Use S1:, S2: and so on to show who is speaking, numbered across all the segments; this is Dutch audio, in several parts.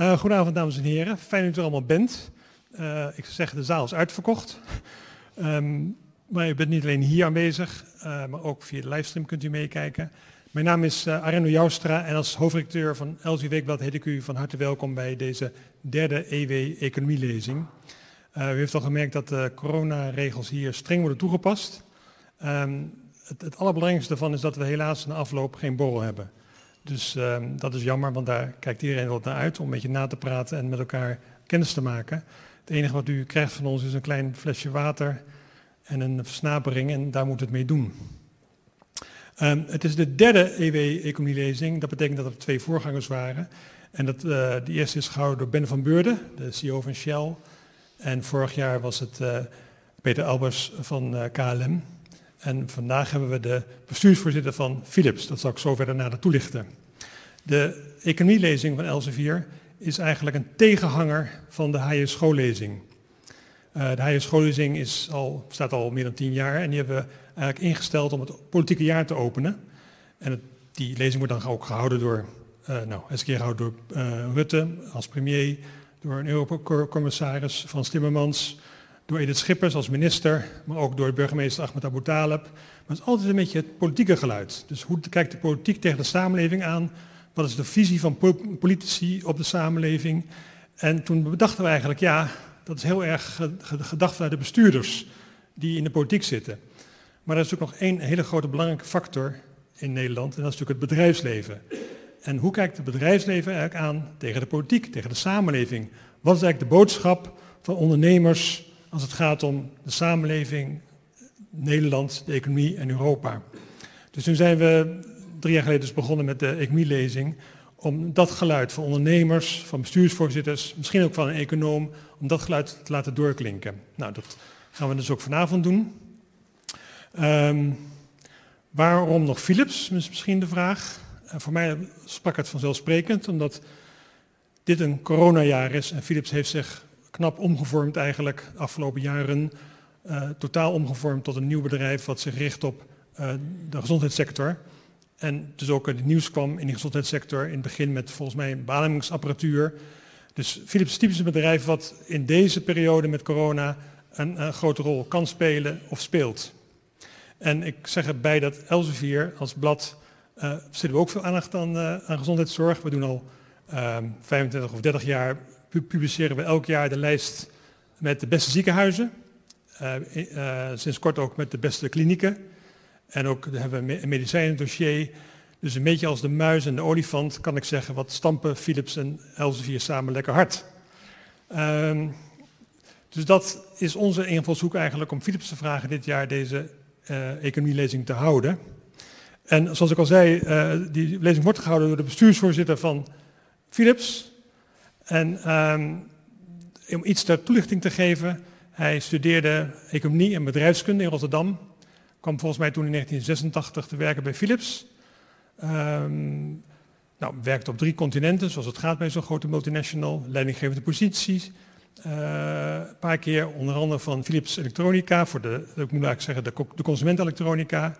S1: Uh, goedenavond dames en heren, fijn dat u er allemaal bent. Uh, ik zou zeggen, de zaal is uitverkocht. Um, maar u bent niet alleen hier aanwezig, uh, maar ook via de livestream kunt u meekijken. Mijn naam is Arendo Joustra en als hoofdredacteur van LZ Weekblad heet ik u van harte welkom bij deze derde EW Economielezing. U heeft al gemerkt dat de coronaregels hier streng worden toegepast. Um, het, het allerbelangrijkste daarvan is dat we helaas na afloop geen borrel hebben. Dus um, dat is jammer, want daar kijkt iedereen wat naar uit om een beetje na te praten en met elkaar kennis te maken. Het enige wat u krijgt van ons is een klein flesje water en een versnapering en daar moet het mee doen. Um, het is de derde EW-economielezing. Dat betekent dat er twee voorgangers waren. En dat, uh, de eerste is gehouden door Ben van Beurden, de CEO van Shell. En vorig jaar was het uh, Peter Albers van uh, KLM. En vandaag hebben we de bestuursvoorzitter van Philips. Dat zal ik zo verder nader toelichten. De economielezing van Elsevier is eigenlijk een tegenhanger van de HJ schoollezing. Uh, de HJ schoollezing is al, bestaat al meer dan tien jaar en die hebben we eigenlijk ingesteld om het politieke jaar te openen. En die lezing wordt dan ook gehouden door, uh, nou, eens keer gehouden door uh, Rutte als premier, door een Eurocommissaris Frans Timmermans, door Edith Schippers als minister, maar ook door burgemeester Ahmed Abu Talib. Maar het is altijd een beetje het politieke geluid. Dus hoe kijkt de politiek tegen de samenleving aan? Wat is de visie van politici op de samenleving? En toen bedachten we eigenlijk, ja, dat is heel erg gedacht vanuit de bestuurders die in de politiek zitten. Maar er is ook nog één hele grote belangrijke factor in Nederland en dat is natuurlijk het bedrijfsleven. En hoe kijkt het bedrijfsleven eigenlijk aan tegen de politiek, tegen de samenleving? Wat is eigenlijk de boodschap van ondernemers als het gaat om de samenleving, Nederland, de economie en Europa? Dus toen zijn we drie jaar geleden dus begonnen met de economielezing om dat geluid van ondernemers, van bestuursvoorzitters, misschien ook van een econoom, om dat geluid te laten doorklinken. Nou, dat gaan we dus ook vanavond doen. Um, waarom nog Philips, is misschien de vraag. En voor mij sprak het vanzelfsprekend, omdat dit een coronajaar is en Philips heeft zich knap omgevormd eigenlijk de afgelopen jaren. Uh, totaal omgevormd tot een nieuw bedrijf wat zich richt op uh, de gezondheidssector. En dus ook het nieuws kwam in de gezondheidssector in het begin met volgens mij beademingsapparatuur. Dus Philips is typisch een bedrijf wat in deze periode met corona een, een grote rol kan spelen of speelt. En ik zeg erbij dat Elsevier als blad zitten we ook veel aandacht aan, aan gezondheidszorg. We doen al uh, 25 of 30 jaar, publiceren we elk jaar de lijst met de beste ziekenhuizen. Uh, sinds kort ook met de beste klinieken. En ook hebben we een medicijnendossier. Dus een beetje als de muis en de olifant kan ik zeggen, wat stampen Philips en Elsevier samen lekker hard. Um, dus dat is onze invalshoek eigenlijk om Philips te vragen dit jaar deze uh, economielezing te houden. En zoals ik al zei, die lezing wordt gehouden door de bestuursvoorzitter van Philips. En um, om iets ter toelichting te geven, hij studeerde economie en bedrijfskunde in Rotterdam kwam volgens mij toen in 1986 te werken bij Philips. Um, nou, werkte op drie continenten, zoals het gaat bij zo'n grote multinational, leidinggevende posities. Een paar keer onder andere van Philips Elektronica, voor de, ik moet eigenlijk zeggen, de, de consumentenelektronica.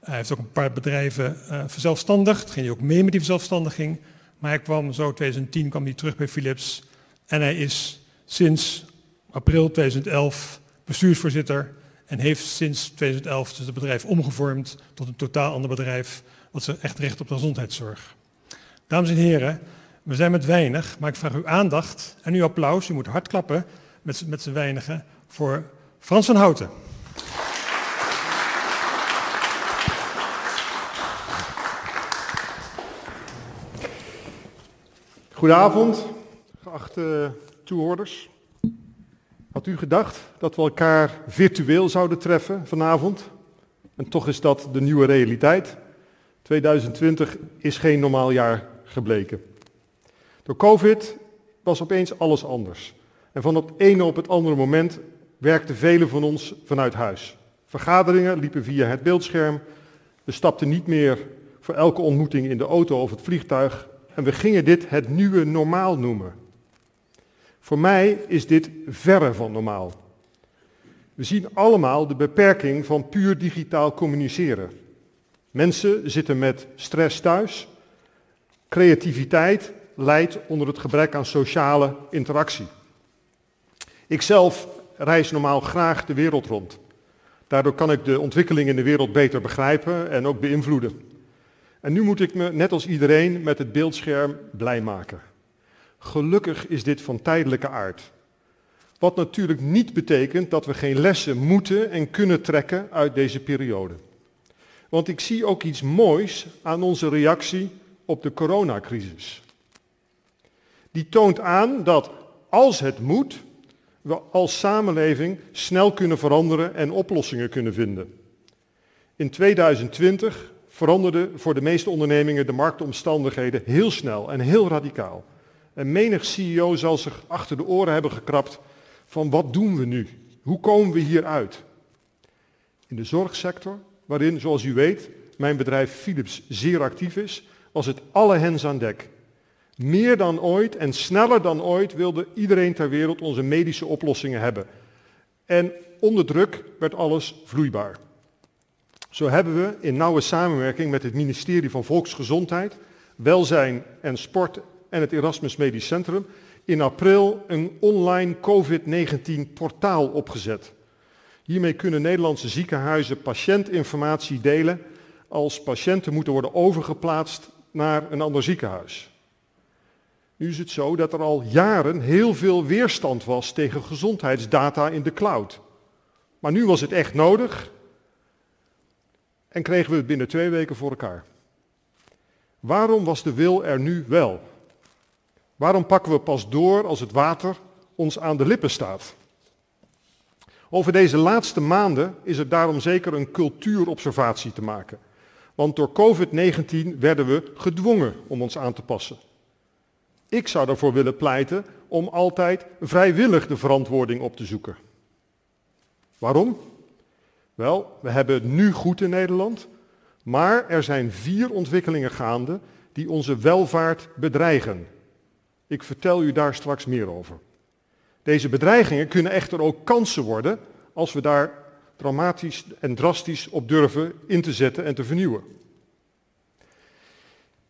S1: Hij heeft ook een paar bedrijven uh, verzelfstandigd, ging hij ook mee met die verzelfstandiging. Maar hij kwam zo 2010 kwam hij terug bij Philips. En hij is sinds april 2011 bestuursvoorzitter en heeft sinds 2011 dus het bedrijf omgevormd tot een totaal ander bedrijf wat zich echt richt op de gezondheidszorg. Dames en heren, we zijn met weinig, maar ik vraag uw aandacht en uw applaus. U moet hard klappen met, met z'n weinigen voor Frans van Houten.
S2: Goedenavond, geachte toehoorders. Had u gedacht dat we elkaar virtueel zouden treffen vanavond? En toch is dat de nieuwe realiteit. 2020 is geen normaal jaar gebleken. Door COVID was opeens alles anders. En van het ene op het andere moment werkten velen van ons vanuit huis. Vergaderingen liepen via het beeldscherm. We stapten niet meer voor elke ontmoeting in de auto of het vliegtuig. En we gingen dit het nieuwe normaal noemen. Voor mij is dit verre van normaal. We zien allemaal de beperking van puur digitaal communiceren. Mensen zitten met stress thuis. Creativiteit leidt onder het gebrek aan sociale interactie. Ikzelf reis normaal graag de wereld rond. Daardoor kan ik de ontwikkeling in de wereld beter begrijpen en ook beïnvloeden. En nu moet ik me, net als iedereen, met het beeldscherm blij maken. Gelukkig is dit van tijdelijke aard. Wat natuurlijk niet betekent dat we geen lessen moeten en kunnen trekken uit deze periode. Want ik zie ook iets moois aan onze reactie op de coronacrisis. Die toont aan dat als het moet, we als samenleving snel kunnen veranderen en oplossingen kunnen vinden. In 2020 veranderden voor de meeste ondernemingen de marktomstandigheden heel snel en heel radicaal. En menig CEO zal zich achter de oren hebben gekrapt van wat doen we nu? Hoe komen we hieruit? In de zorgsector, waarin, zoals u weet, mijn bedrijf Philips zeer actief is, was het alle hens aan dek. Meer dan ooit en sneller dan ooit wilde iedereen ter wereld onze medische oplossingen hebben. En onder druk werd alles vloeibaar. Zo hebben we in nauwe samenwerking met het ministerie van Volksgezondheid, Welzijn en Sport en het Erasmus Medisch Centrum in april een online COVID-19 portaal opgezet. Hiermee kunnen Nederlandse ziekenhuizen patiëntinformatie delen als patiënten moeten worden overgeplaatst naar een ander ziekenhuis. Nu is het zo dat er al jaren heel veel weerstand was tegen gezondheidsdata in de cloud. Maar nu was het echt nodig en kregen we het binnen twee weken voor elkaar. Waarom was de wil er nu wel? Waarom pakken we pas door als het water ons aan de lippen staat? Over deze laatste maanden is er daarom zeker een cultuurobservatie te maken. Want door COVID-19 werden we gedwongen om ons aan te passen. Ik zou ervoor willen pleiten om altijd vrijwillig de verantwoording op te zoeken. Waarom? Wel, we hebben het nu goed in Nederland, maar er zijn vier ontwikkelingen gaande die onze welvaart bedreigen. Ik vertel u daar straks meer over. Deze bedreigingen kunnen echter ook kansen worden als we daar dramatisch en drastisch op durven in te zetten en te vernieuwen.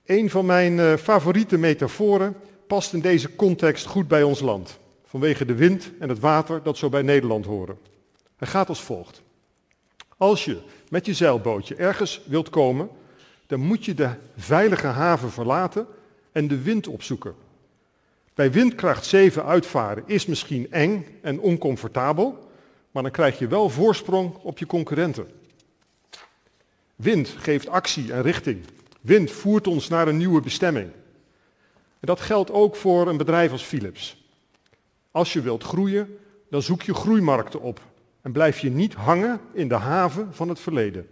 S2: Een van mijn uh, favoriete metaforen past in deze context goed bij ons land, vanwege de wind en het water dat zo bij Nederland horen. Hij gaat als volgt. Als je met je zeilbootje ergens wilt komen, dan moet je de veilige haven verlaten en de wind opzoeken. Bij windkracht 7 uitvaren is misschien eng en oncomfortabel, maar dan krijg je wel voorsprong op je concurrenten. Wind geeft actie en richting. Wind voert ons naar een nieuwe bestemming. En dat geldt ook voor een bedrijf als Philips. Als je wilt groeien, dan zoek je groeimarkten op en blijf je niet hangen in de haven van het verleden.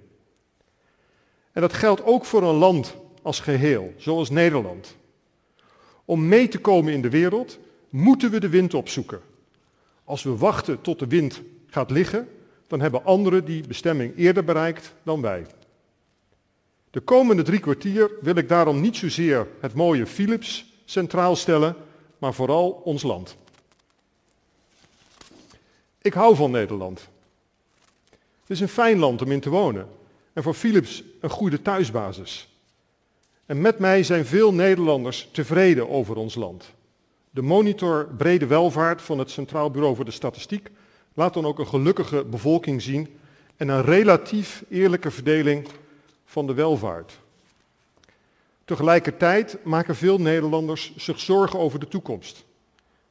S2: En dat geldt ook voor een land als geheel, zoals Nederland. Om mee te komen in de wereld moeten we de wind opzoeken. Als we wachten tot de wind gaat liggen, dan hebben anderen die bestemming eerder bereikt dan wij. De komende drie kwartier wil ik daarom niet zozeer het mooie Philips centraal stellen, maar vooral ons land. Ik hou van Nederland. Het is een fijn land om in te wonen en voor Philips een goede thuisbasis. En met mij zijn veel Nederlanders tevreden over ons land. De monitor Brede Welvaart van het Centraal Bureau voor de Statistiek laat dan ook een gelukkige bevolking zien en een relatief eerlijke verdeling van de welvaart. Tegelijkertijd maken veel Nederlanders zich zorgen over de toekomst.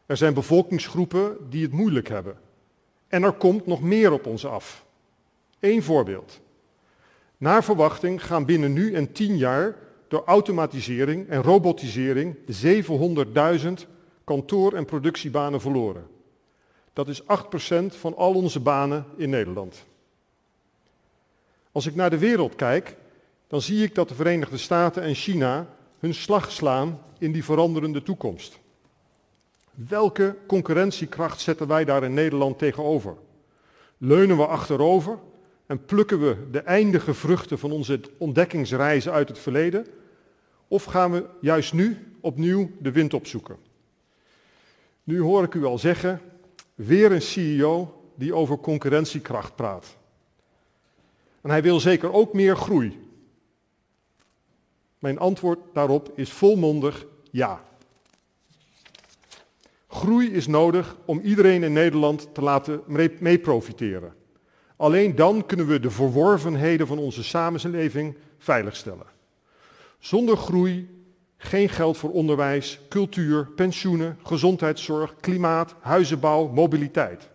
S2: Er zijn bevolkingsgroepen die het moeilijk hebben. En er komt nog meer op ons af. Eén voorbeeld. Naar verwachting gaan binnen nu en tien jaar door automatisering en robotisering 700.000 kantoor- en productiebanen verloren. Dat is 8% van al onze banen in Nederland. Als ik naar de wereld kijk, dan zie ik dat de Verenigde Staten en China hun slag slaan in die veranderende toekomst. Welke concurrentiekracht zetten wij daar in Nederland tegenover? Leunen we achterover en plukken we de eindige vruchten van onze ontdekkingsreizen uit het verleden? Of gaan we juist nu opnieuw de wind opzoeken? Nu hoor ik u al zeggen, weer een CEO die over concurrentiekracht praat. En hij wil zeker ook meer groei. Mijn antwoord daarop is volmondig ja. groei is nodig om iedereen in Nederland te laten mee profiteren. Alleen dan kunnen we de verworvenheden van onze samenleving veiligstellen. Zonder groei geen geld voor onderwijs, cultuur, pensioenen, gezondheidszorg, klimaat, huizenbouw, mobiliteit.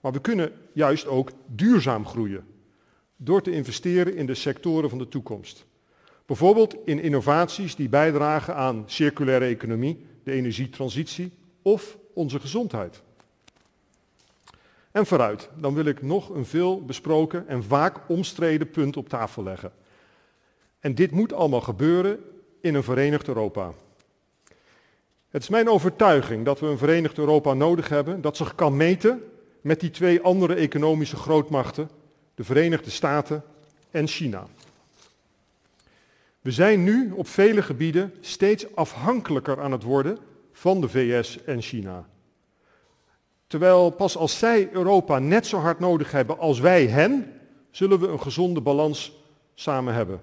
S2: Maar we kunnen juist ook duurzaam groeien door te investeren in de sectoren van de toekomst. Bijvoorbeeld in innovaties die bijdragen aan circulaire economie, de energietransitie of onze gezondheid. En vooruit, dan wil ik nog een veel besproken en vaak omstreden punt op tafel leggen. En dit moet allemaal gebeuren in een verenigd Europa. Het is mijn overtuiging dat we een verenigd Europa nodig hebben dat zich kan meten met die twee andere economische grootmachten, de Verenigde Staten en China. We zijn nu op vele gebieden steeds afhankelijker aan het worden van de VS en China. Terwijl pas als zij Europa net zo hard nodig hebben als wij hen, zullen we een gezonde balans samen hebben.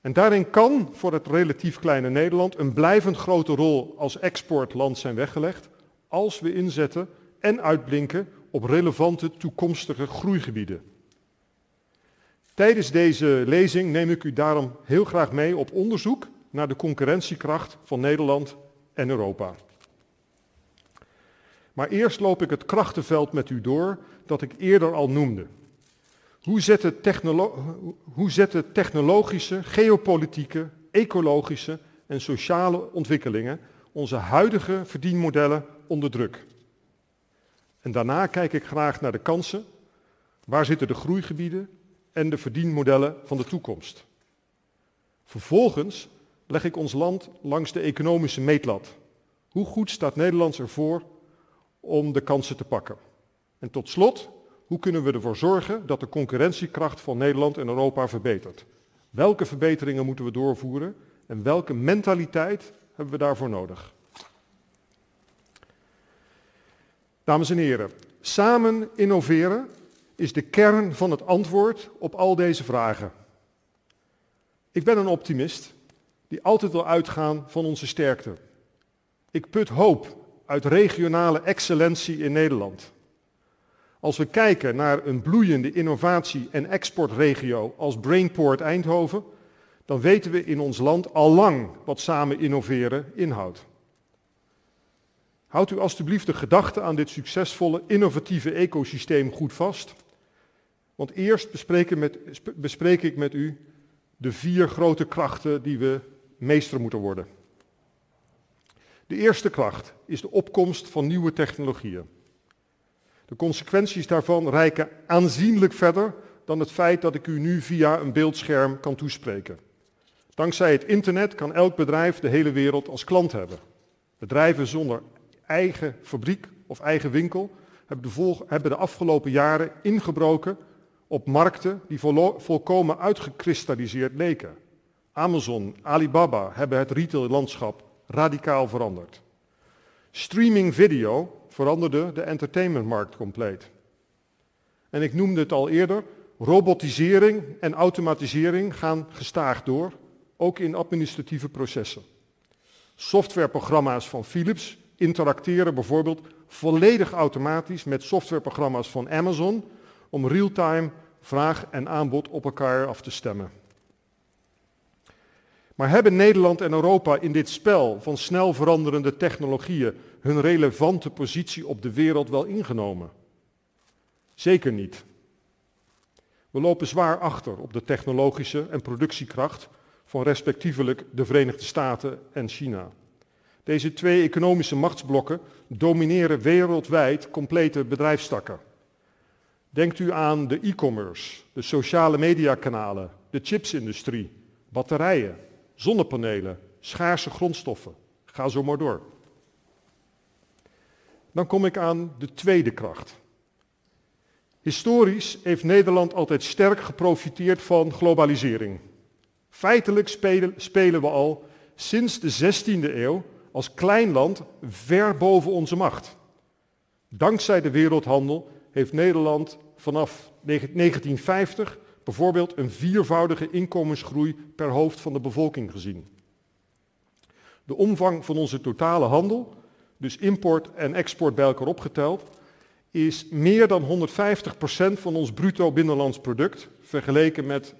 S2: En daarin kan voor het relatief kleine Nederland een blijvend grote rol als exportland zijn weggelegd als we inzetten en uitblinken op relevante toekomstige groeigebieden. Tijdens deze lezing neem ik u daarom heel graag mee op onderzoek naar de concurrentiekracht van Nederland en Europa. Maar eerst loop ik het krachtenveld met u door dat ik eerder al noemde. Hoe zetten, hoe technologische, geopolitieke, ecologische en sociale ontwikkelingen onze huidige verdienmodellen onder druk? En daarna kijk ik graag naar de kansen. Waar zitten de groeigebieden en de verdienmodellen van de toekomst? Vervolgens leg ik ons land langs de economische meetlat. Hoe goed staat Nederland ervoor om de kansen te pakken? En tot slot, hoe kunnen we ervoor zorgen dat de concurrentiekracht van Nederland en Europa verbetert? Welke verbeteringen moeten we doorvoeren en welke mentaliteit hebben we daarvoor nodig? Dames en heren, samen innoveren is de kern van het antwoord op al deze vragen. Ik ben een optimist die altijd wil uitgaan van onze sterkte. Ik put hoop uit regionale excellentie in Nederland. Als we kijken naar een bloeiende innovatie- en exportregio als Brainport Eindhoven, dan weten we in ons land al lang wat samen innoveren inhoudt. Houd u alstublieft de gedachte aan dit succesvolle, innovatieve ecosysteem goed vast. Want eerst met, bespreek ik met u de vier grote krachten die we meester moeten worden. De eerste kracht is de opkomst van nieuwe technologieën. De consequenties daarvan reiken aanzienlijk verder dan het feit dat ik u nu via een beeldscherm kan toespreken. Dankzij het internet kan elk bedrijf de hele wereld als klant hebben. Bedrijven zonder eigen fabriek of eigen winkel hebben de, hebben de afgelopen jaren ingebroken op markten die volkomen uitgekristalliseerd leken. Amazon, Alibaba hebben het retaillandschap radicaal veranderd. Streaming video veranderde de entertainmentmarkt compleet. En ik noemde het al eerder, robotisering en automatisering gaan gestaag door, ook in administratieve processen. Softwareprogramma's van Philips interacteren bijvoorbeeld volledig automatisch met softwareprogramma's van Amazon om real-time vraag en aanbod op elkaar af te stemmen. Maar hebben Nederland en Europa in dit spel van snel veranderende technologieën hun relevante positie op de wereld wel ingenomen? Zeker niet. We lopen zwaar achter op de technologische en productiekracht van respectievelijk de Verenigde Staten en China. Deze twee economische machtsblokken domineren wereldwijd complete bedrijfstakken. Denkt u aan de e-commerce, de sociale mediakanalen, de chipsindustrie, batterijen, zonnepanelen, schaarse grondstoffen. Ga zo maar door. Dan kom ik aan de tweede kracht. Historisch heeft Nederland altijd sterk geprofiteerd van globalisering. Feitelijk spelen, we al sinds de 16e eeuw als klein land ver boven onze macht. Dankzij de wereldhandel heeft Nederland vanaf 1950 bijvoorbeeld een viervoudige inkomensgroei per hoofd van de bevolking gezien. De omvang van onze totale handel, dus import en export bij elkaar opgeteld, is meer dan 150% van ons bruto binnenlands product, vergeleken met 26%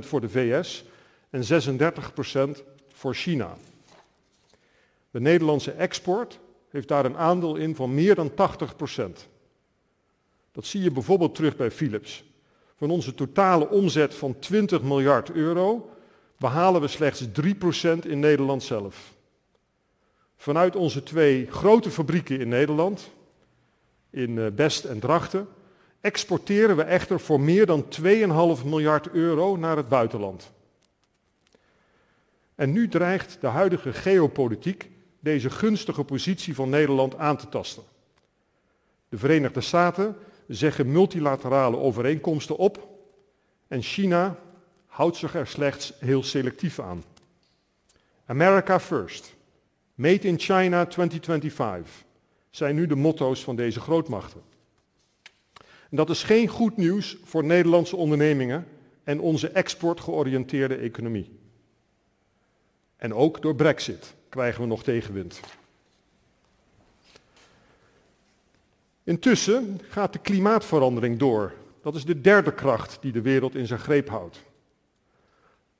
S2: voor de VS en 36% voor China. De Nederlandse export heeft daar een aandeel in van meer dan 80%. Dat zie je bijvoorbeeld terug bij Philips. Van onze totale omzet van 20 miljard euro behalen we slechts 3% in Nederland zelf. Vanuit onze twee grote fabrieken in Nederland, in eh, Best en Drachten, exporteren we echter voor meer dan 2,5 miljard euro naar het buitenland. En nu dreigt de huidige geopolitiek deze gunstige positie van Nederland aan te tasten. De Verenigde Staten zeggen multilaterale overeenkomsten op en China houdt zich er slechts heel selectief aan. America First, Made in China 2025 zijn nu de motto's van deze grootmachten. En dat is geen goed nieuws voor Nederlandse ondernemingen en onze exportgeoriënteerde economie. En ook door Brexit krijgen we nog tegenwind. Intussen gaat de klimaatverandering door. Dat is de derde kracht die de wereld in zijn greep houdt.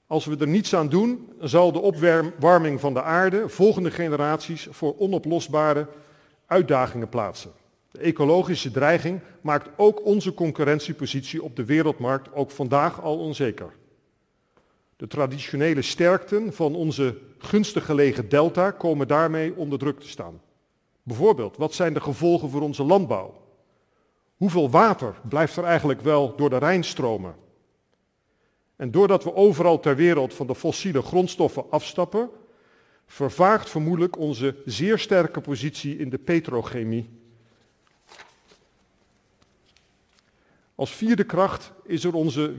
S2: Als we er niets aan doen, zal de opwarming van de aarde volgende generaties voor onoplosbare uitdagingen plaatsen. De ecologische dreiging maakt ook onze concurrentiepositie op de wereldmarkt ook vandaag al onzeker. De traditionele sterkten van onze gunstig gelegen delta komen daarmee onder druk te staan. Bijvoorbeeld, wat zijn de gevolgen voor onze landbouw? Hoeveel water blijft er eigenlijk wel door de Rijn stromen? En doordat we overal ter wereld van de fossiele grondstoffen afstappen, vervaagt vermoedelijk onze zeer sterke positie in de petrochemie. Als vierde kracht is er, onze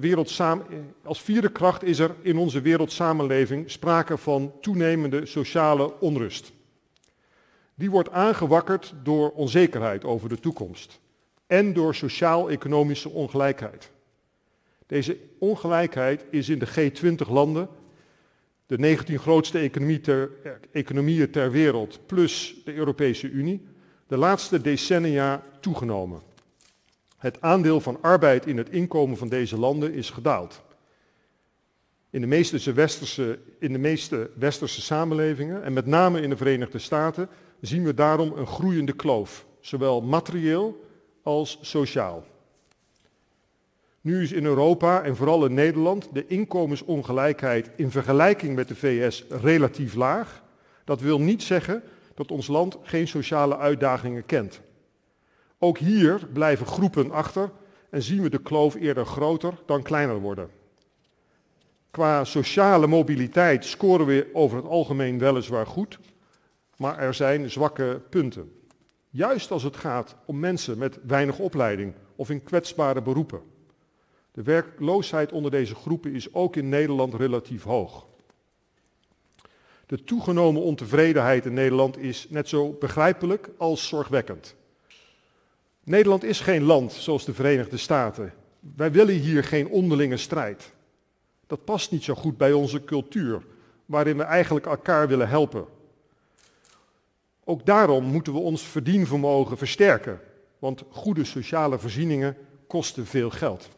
S2: als vierde kracht is er in onze wereldsamenleving sprake van toenemende sociale onrust. Die wordt aangewakkerd door onzekerheid over de toekomst en door sociaal-economische ongelijkheid. Deze ongelijkheid is in de G20-landen, de 19 grootste ter, economieën ter wereld, plus de Europese Unie, de laatste decennia toegenomen. Het aandeel van arbeid in het inkomen van deze landen is gedaald. In de, meeste westerse, in de meeste westerse samenlevingen, en met name in de Verenigde Staten, zien we daarom een groeiende kloof, zowel materieel als sociaal. Nu is in Europa en vooral in Nederland de inkomensongelijkheid in vergelijking met de VS relatief laag. Dat wil niet zeggen dat ons land geen sociale uitdagingen kent. Ook hier blijven groepen achter en zien we de kloof eerder groter dan kleiner worden. Qua sociale mobiliteit scoren we over het algemeen weliswaar goed, maar er zijn zwakke punten. Juist als het gaat om mensen met weinig opleiding of in kwetsbare beroepen. De werkloosheid onder deze groepen is ook in Nederland relatief hoog. De toegenomen ontevredenheid in Nederland is net zo begrijpelijk als zorgwekkend. Nederland is geen land zoals de Verenigde Staten. Wij willen hier geen onderlinge strijd. Dat past niet zo goed bij onze cultuur, waarin we eigenlijk elkaar willen helpen. Ook daarom moeten we ons verdienvermogen versterken, want goede sociale voorzieningen kosten veel geld.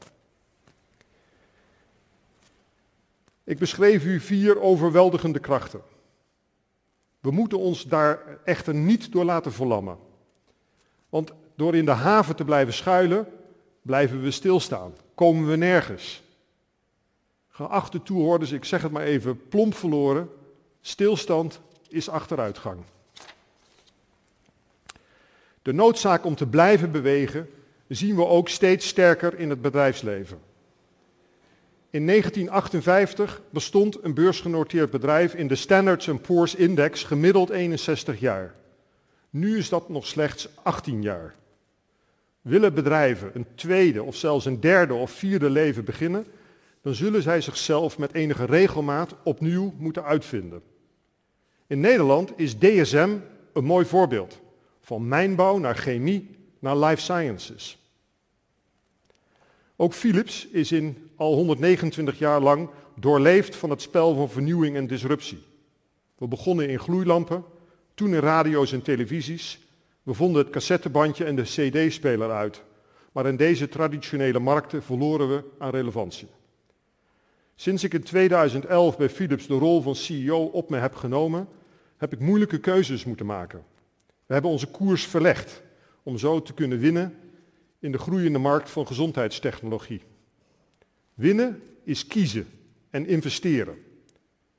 S2: Ik beschreef u vier overweldigende krachten. We moeten ons daar echter niet door laten verlammen. Want door in de haven te blijven schuilen, blijven we stilstaan. Komen we nergens. Geachte toehoorders, ik zeg het maar even plomp verloren. Stilstand is achteruitgang. De noodzaak om te blijven bewegen zien we ook steeds sterker in het bedrijfsleven. In 1958 bestond een beursgenoteerd bedrijf in de Standards Poor's Index gemiddeld 61 jaar. Nu is dat nog slechts 18 jaar. Willen bedrijven een tweede of zelfs een derde of vierde leven beginnen, dan zullen zij zichzelf met enige regelmaat opnieuw moeten uitvinden. In Nederland is DSM een mooi voorbeeld. Van mijnbouw naar chemie naar life sciences. Ook Philips is in al 129 jaar lang doorleefd van het spel van vernieuwing en disruptie. We begonnen in gloeilampen, toen in radio's en televisies. We vonden het cassettebandje en de cd-speler uit. Maar in deze traditionele markten verloren we aan relevantie. Sinds ik in 2011 bij Philips de rol van CEO op me heb genomen, heb ik moeilijke keuzes moeten maken. We hebben onze koers verlegd om zo te kunnen winnen in de groeiende markt van gezondheidstechnologie. Winnen is kiezen en investeren.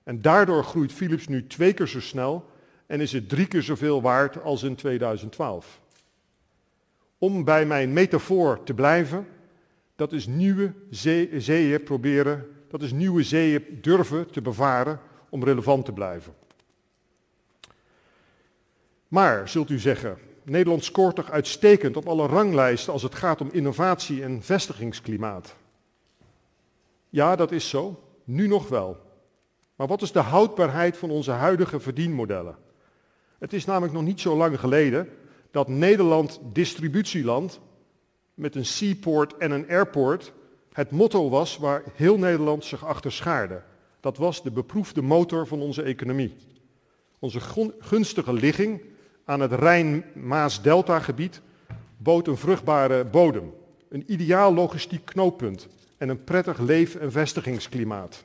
S2: En daardoor groeit Philips nu twee keer zo snel en is het drie keer zoveel waard als in 2012. Om bij mijn metafoor te blijven, dat is nieuwe zeeën proberen, dat is nieuwe zeeën durven te bevaren om relevant te blijven. Maar, zult u zeggen, Nederland scoort toch uitstekend op alle ranglijsten als het gaat om innovatie en vestigingsklimaat. Ja, dat is zo, nu nog wel. Maar wat is de houdbaarheid van onze huidige verdienmodellen? Het is namelijk nog niet zo lang geleden dat Nederland distributieland met een seaport en een airport het motto was waar heel Nederland zich achter schaarde. Dat was de beproefde motor van onze economie. Onze gunstige ligging aan het Rijn-Maas-Delta-gebied bood een vruchtbare bodem, een ideaal logistiek knooppunt en een prettig leef- en vestigingsklimaat.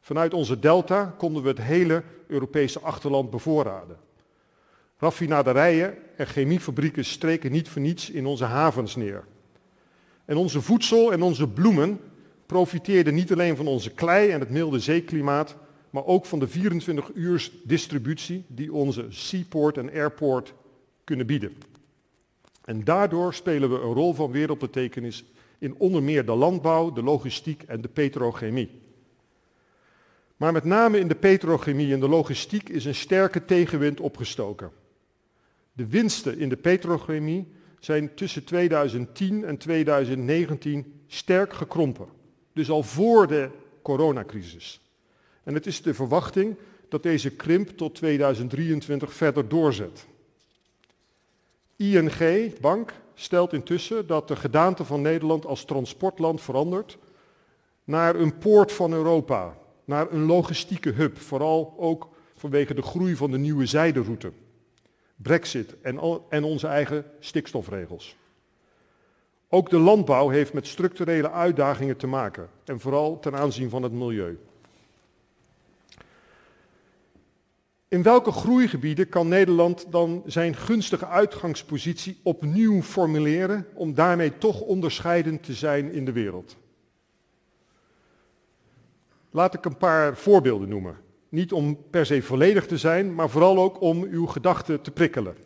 S2: Vanuit onze delta konden we het hele Europese achterland bevoorraden. Raffinaderijen en chemiefabrieken streken niet voor niets in onze havens neer. En onze voedsel en onze bloemen profiteerden niet alleen van onze klei en het milde zeeklimaat, maar ook van de 24 uur distributie die onze seaport en airport kunnen bieden. En daardoor spelen we een rol van wereldbetekenis in onder meer de landbouw, de logistiek en de petrochemie. Maar met name in de petrochemie en de logistiek is een sterke tegenwind opgestoken. De winsten in de petrochemie zijn tussen 2010 en 2019 sterk gekrompen. Dus al voor de coronacrisis. En het is de verwachting dat deze krimp tot 2023 verder doorzet. ING Bank stelt intussen dat de gedaante van Nederland als transportland verandert naar een poort van Europa, naar een logistieke hub, vooral ook vanwege de groei van de nieuwe zijderoute. Brexit en, en onze eigen stikstofregels. Ook de landbouw heeft met structurele uitdagingen te maken en vooral ten aanzien van het milieu. In welke groeigebieden kan Nederland dan zijn gunstige uitgangspositie opnieuw formuleren om daarmee toch onderscheidend te zijn in de wereld? Laat ik een paar voorbeelden noemen. Niet om per se volledig te zijn, maar vooral ook om uw gedachten te prikkelen.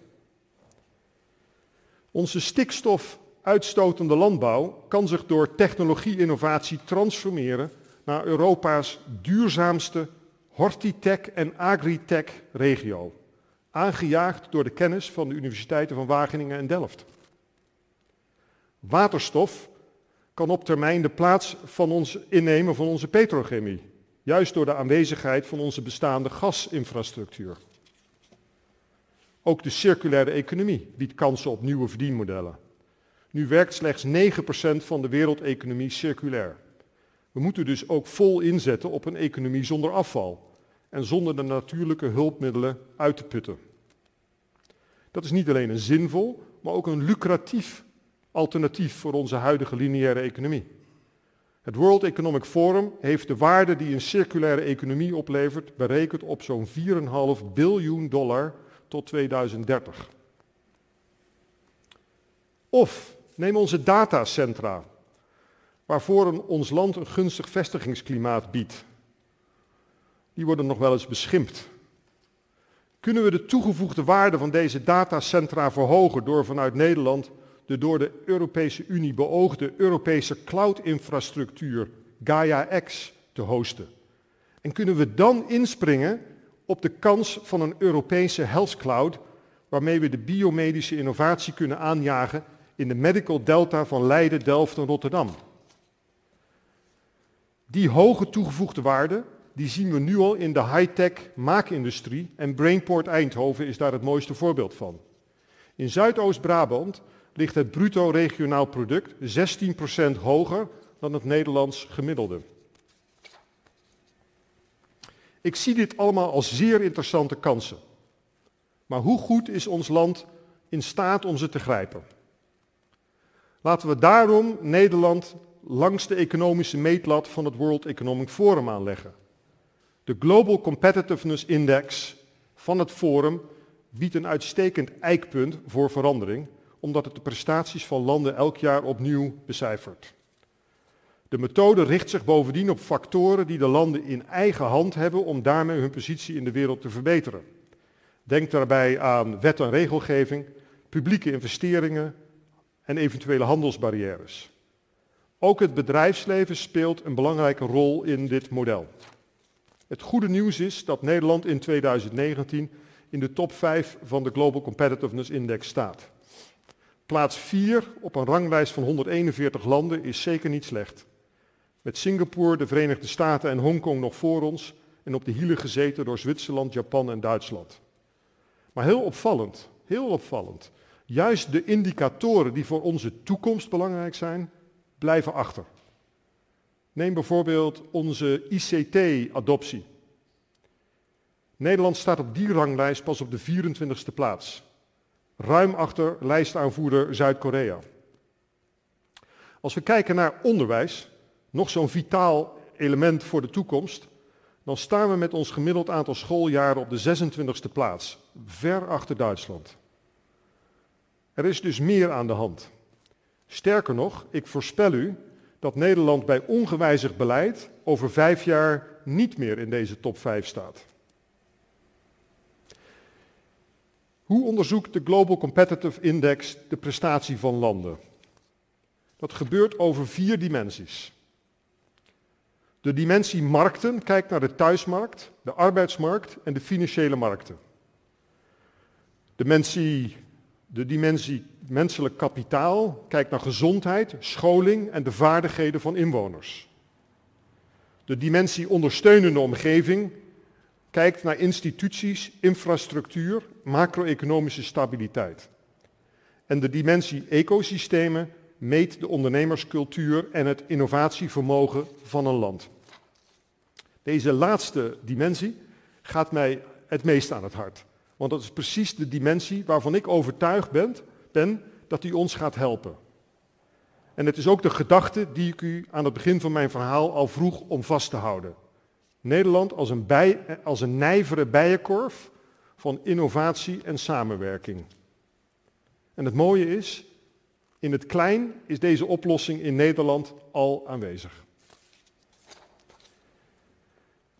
S2: Onze stikstofuitstotende landbouw kan zich door technologie-innovatie transformeren naar Europa's duurzaamste hortitech en agritech regio. Aangejaagd door de kennis van de universiteiten van Wageningen en Delft. Waterstof kan op termijn de plaats van ons innemen van onze petrochemie. Juist door de aanwezigheid van onze bestaande gasinfrastructuur. Ook de circulaire economie biedt kansen op nieuwe verdienmodellen. Nu werkt slechts 9% van de wereldeconomie circulair. We moeten dus ook vol inzetten op een economie zonder afval en zonder de natuurlijke hulpmiddelen uit te putten. Dat is niet alleen een zinvol, maar ook een lucratief alternatief voor onze huidige lineaire economie. Het World Economic Forum heeft de waarde die een circulaire economie oplevert berekend op zo'n 4,5 biljoen dollar tot 2030. Of neem onze datacentra, waarvoor ons land een gunstig vestigingsklimaat biedt. Die worden nog wel eens beschimpt. Kunnen we de toegevoegde waarde van deze datacentra verhogen door vanuit Nederland de door de Europese Unie beoogde Europese cloud-infrastructuur Gaia-X te hosten? En kunnen we dan inspringen op de kans van een Europese health cloud waarmee we de biomedische innovatie kunnen aanjagen in de medical delta van Leiden, Delft en Rotterdam? Die hoge toegevoegde waarde die zien we nu al in de high-tech maakindustrie en Brainport Eindhoven is daar het mooiste voorbeeld van. In Zuidoost-Brabant ligt het bruto regionaal product 16% hoger dan het Nederlands gemiddelde. Ik zie dit allemaal als zeer interessante kansen. Maar hoe goed is ons land in staat om ze te grijpen? Laten we daarom Nederland langs de economische meetlat van het World Economic Forum aanleggen. De Global Competitiveness Index van het Forum biedt een uitstekend eikpunt voor verandering, omdat het de prestaties van landen elk jaar opnieuw becijfert. De methode richt zich bovendien op factoren die de landen in eigen hand hebben om daarmee hun positie in de wereld te verbeteren. Denk daarbij aan wet en regelgeving, publieke investeringen en eventuele handelsbarrières. Ook het bedrijfsleven speelt een belangrijke rol in dit model. Het goede nieuws is dat Nederland in 2019 in de top 5 van de Global Competitiveness Index staat. Plaats 4 op een ranglijst van 141 landen is zeker niet slecht. Met Singapore, de Verenigde Staten en Hongkong nog voor ons en op de hielen gezeten door Zwitserland, Japan en Duitsland. Maar heel opvallend, heel opvallend, juist de indicatoren die voor onze toekomst belangrijk zijn, blijven achter. Neem bijvoorbeeld onze ICT-adoptie. Nederland staat op die ranglijst pas op de 24ste plaats. Ruim achter lijstaanvoerder Zuid-Korea. Als we kijken naar onderwijs, nog zo'n vitaal element voor de toekomst, dan staan we met ons gemiddeld aantal schooljaren op de 26e plaats, ver achter Duitsland. Er is dus meer aan de hand. Sterker nog, ik voorspel u dat Nederland bij ongewijzigd beleid over vijf jaar niet meer in deze top 5 staat. Hoe onderzoekt de Global Competitive Index de prestatie van landen? Dat gebeurt over vier dimensies. De dimensie markten kijkt naar de thuismarkt, de arbeidsmarkt en de financiële markten. De dimensie, de dimensie menselijk kapitaal kijkt naar gezondheid, scholing en de vaardigheden van inwoners. De dimensie ondersteunende omgeving kijkt naar instituties, infrastructuur, macro-economische stabiliteit. En de dimensie ecosystemen meet de ondernemerscultuur en het innovatievermogen van een land. Deze laatste dimensie gaat mij het meest aan het hart. Want dat is precies de dimensie waarvan ik overtuigd ben, ben dat die ons gaat helpen. En het is ook de gedachte die ik u aan het begin van mijn verhaal al vroeg om vast te houden. Nederland als een, bij, als een nijvere bijenkorf van innovatie en samenwerking. En het mooie is, in het klein is deze oplossing in Nederland al aanwezig.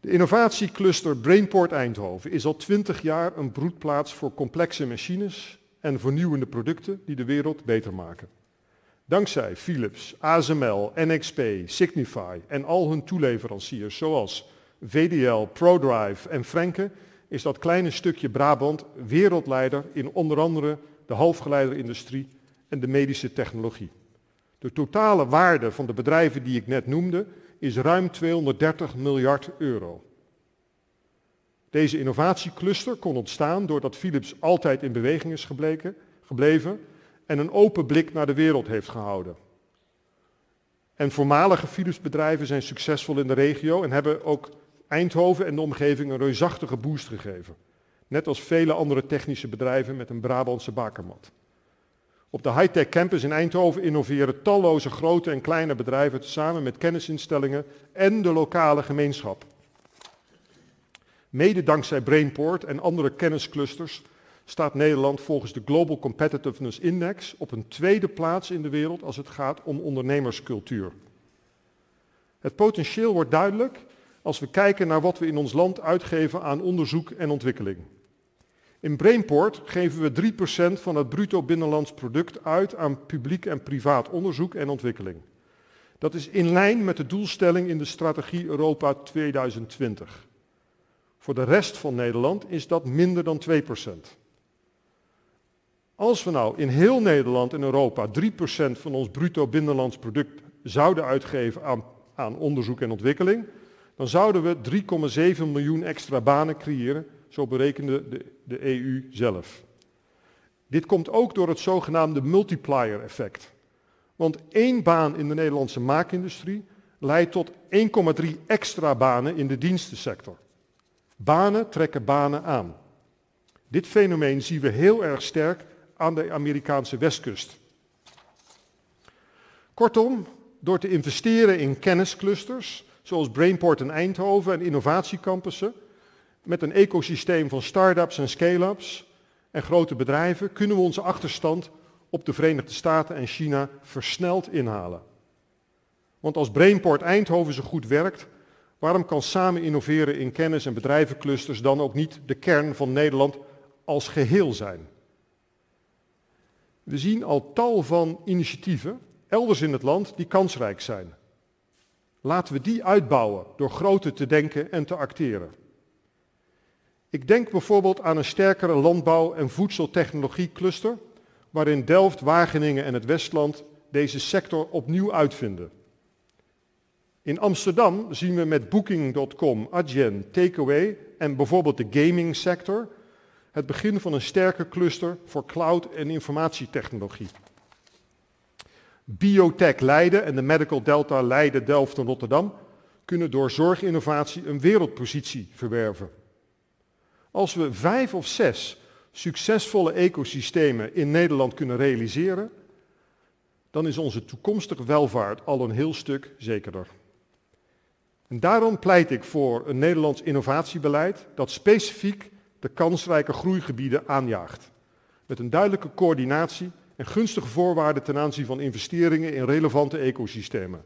S2: De innovatiecluster Brainport Eindhoven is al twintig jaar een broedplaats voor complexe machines en vernieuwende producten die de wereld beter maken. Dankzij Philips, ASML, NXP, Signify en al hun toeleveranciers zoals VDL, ProDrive en Frenke is dat kleine stukje Brabant wereldleider in onder andere de halfgeleiderindustrie en de medische technologie. De totale waarde van de bedrijven die ik net noemde is ruim 230 miljard euro. Deze innovatiecluster kon ontstaan doordat Philips altijd in beweging is gebleken, gebleven en een open blik naar de wereld heeft gehouden. En voormalige Philips bedrijven zijn succesvol in de regio en hebben ook Eindhoven en de omgeving een reusachtige boost gegeven. Net als vele andere technische bedrijven met een Brabantse bakermat. Op de high-tech campus in Eindhoven innoveren talloze grote en kleine bedrijven samen met kennisinstellingen en de lokale gemeenschap. Mede dankzij Brainport en andere kennisclusters staat Nederland volgens de Global Competitiveness Index op een tweede plaats in de wereld als het gaat om ondernemerscultuur. Het potentieel wordt duidelijk als we kijken naar wat we in ons land uitgeven aan onderzoek en ontwikkeling. In Brainport geven we 3% van het bruto binnenlands product uit aan publiek en privaat onderzoek en ontwikkeling. Dat is in lijn met de doelstelling in de strategie Europa 2020. Voor de rest van Nederland is dat minder dan 2%. Als we nou in heel Nederland en Europa 3% van ons bruto binnenlands product zouden uitgeven aan, aan onderzoek en ontwikkeling, dan zouden we 3,7 miljoen extra banen creëren, zo berekende de, de EU zelf. Dit komt ook door het zogenaamde multiplier effect. Want één baan in de Nederlandse maakindustrie leidt tot 1,3 extra banen in de dienstensector. Banen trekken banen aan. Dit fenomeen zien we heel erg sterk aan de Amerikaanse westkust. Kortom, door te investeren in kennisclusters, zoals Brainport in Eindhoven en innovatiecampussen, met een ecosysteem van start-ups en scale-ups en grote bedrijven, kunnen we onze achterstand op de Verenigde Staten en China versneld inhalen. Want als Brainport Eindhoven zo goed werkt, waarom kan samen innoveren in kennis- en bedrijvenclusters dan ook niet de kern van Nederland als geheel zijn? We zien al tal van initiatieven elders in het land die kansrijk zijn. Laten we die uitbouwen door groter te denken en te acteren. Ik denk bijvoorbeeld aan een sterkere landbouw- en voedseltechnologie-cluster, waarin Delft, Wageningen en het Westland deze sector opnieuw uitvinden. In Amsterdam zien we met Booking.com, Adyen, Takeaway en bijvoorbeeld de gaming sector het begin van een sterke cluster voor cloud en informatietechnologie. Biotech Leiden en de Medical Delta Leiden, Delft en Rotterdam kunnen door zorginnovatie een wereldpositie verwerven. Als we vijf of zes succesvolle ecosystemen in Nederland kunnen realiseren, dan is onze toekomstige welvaart al een heel stuk zekerder. En daarom pleit ik voor een Nederlands innovatiebeleid dat specifiek de kansrijke groeigebieden aanjaagt. Met een duidelijke coördinatie en gunstige voorwaarden ten aanzien van investeringen in relevante ecosystemen.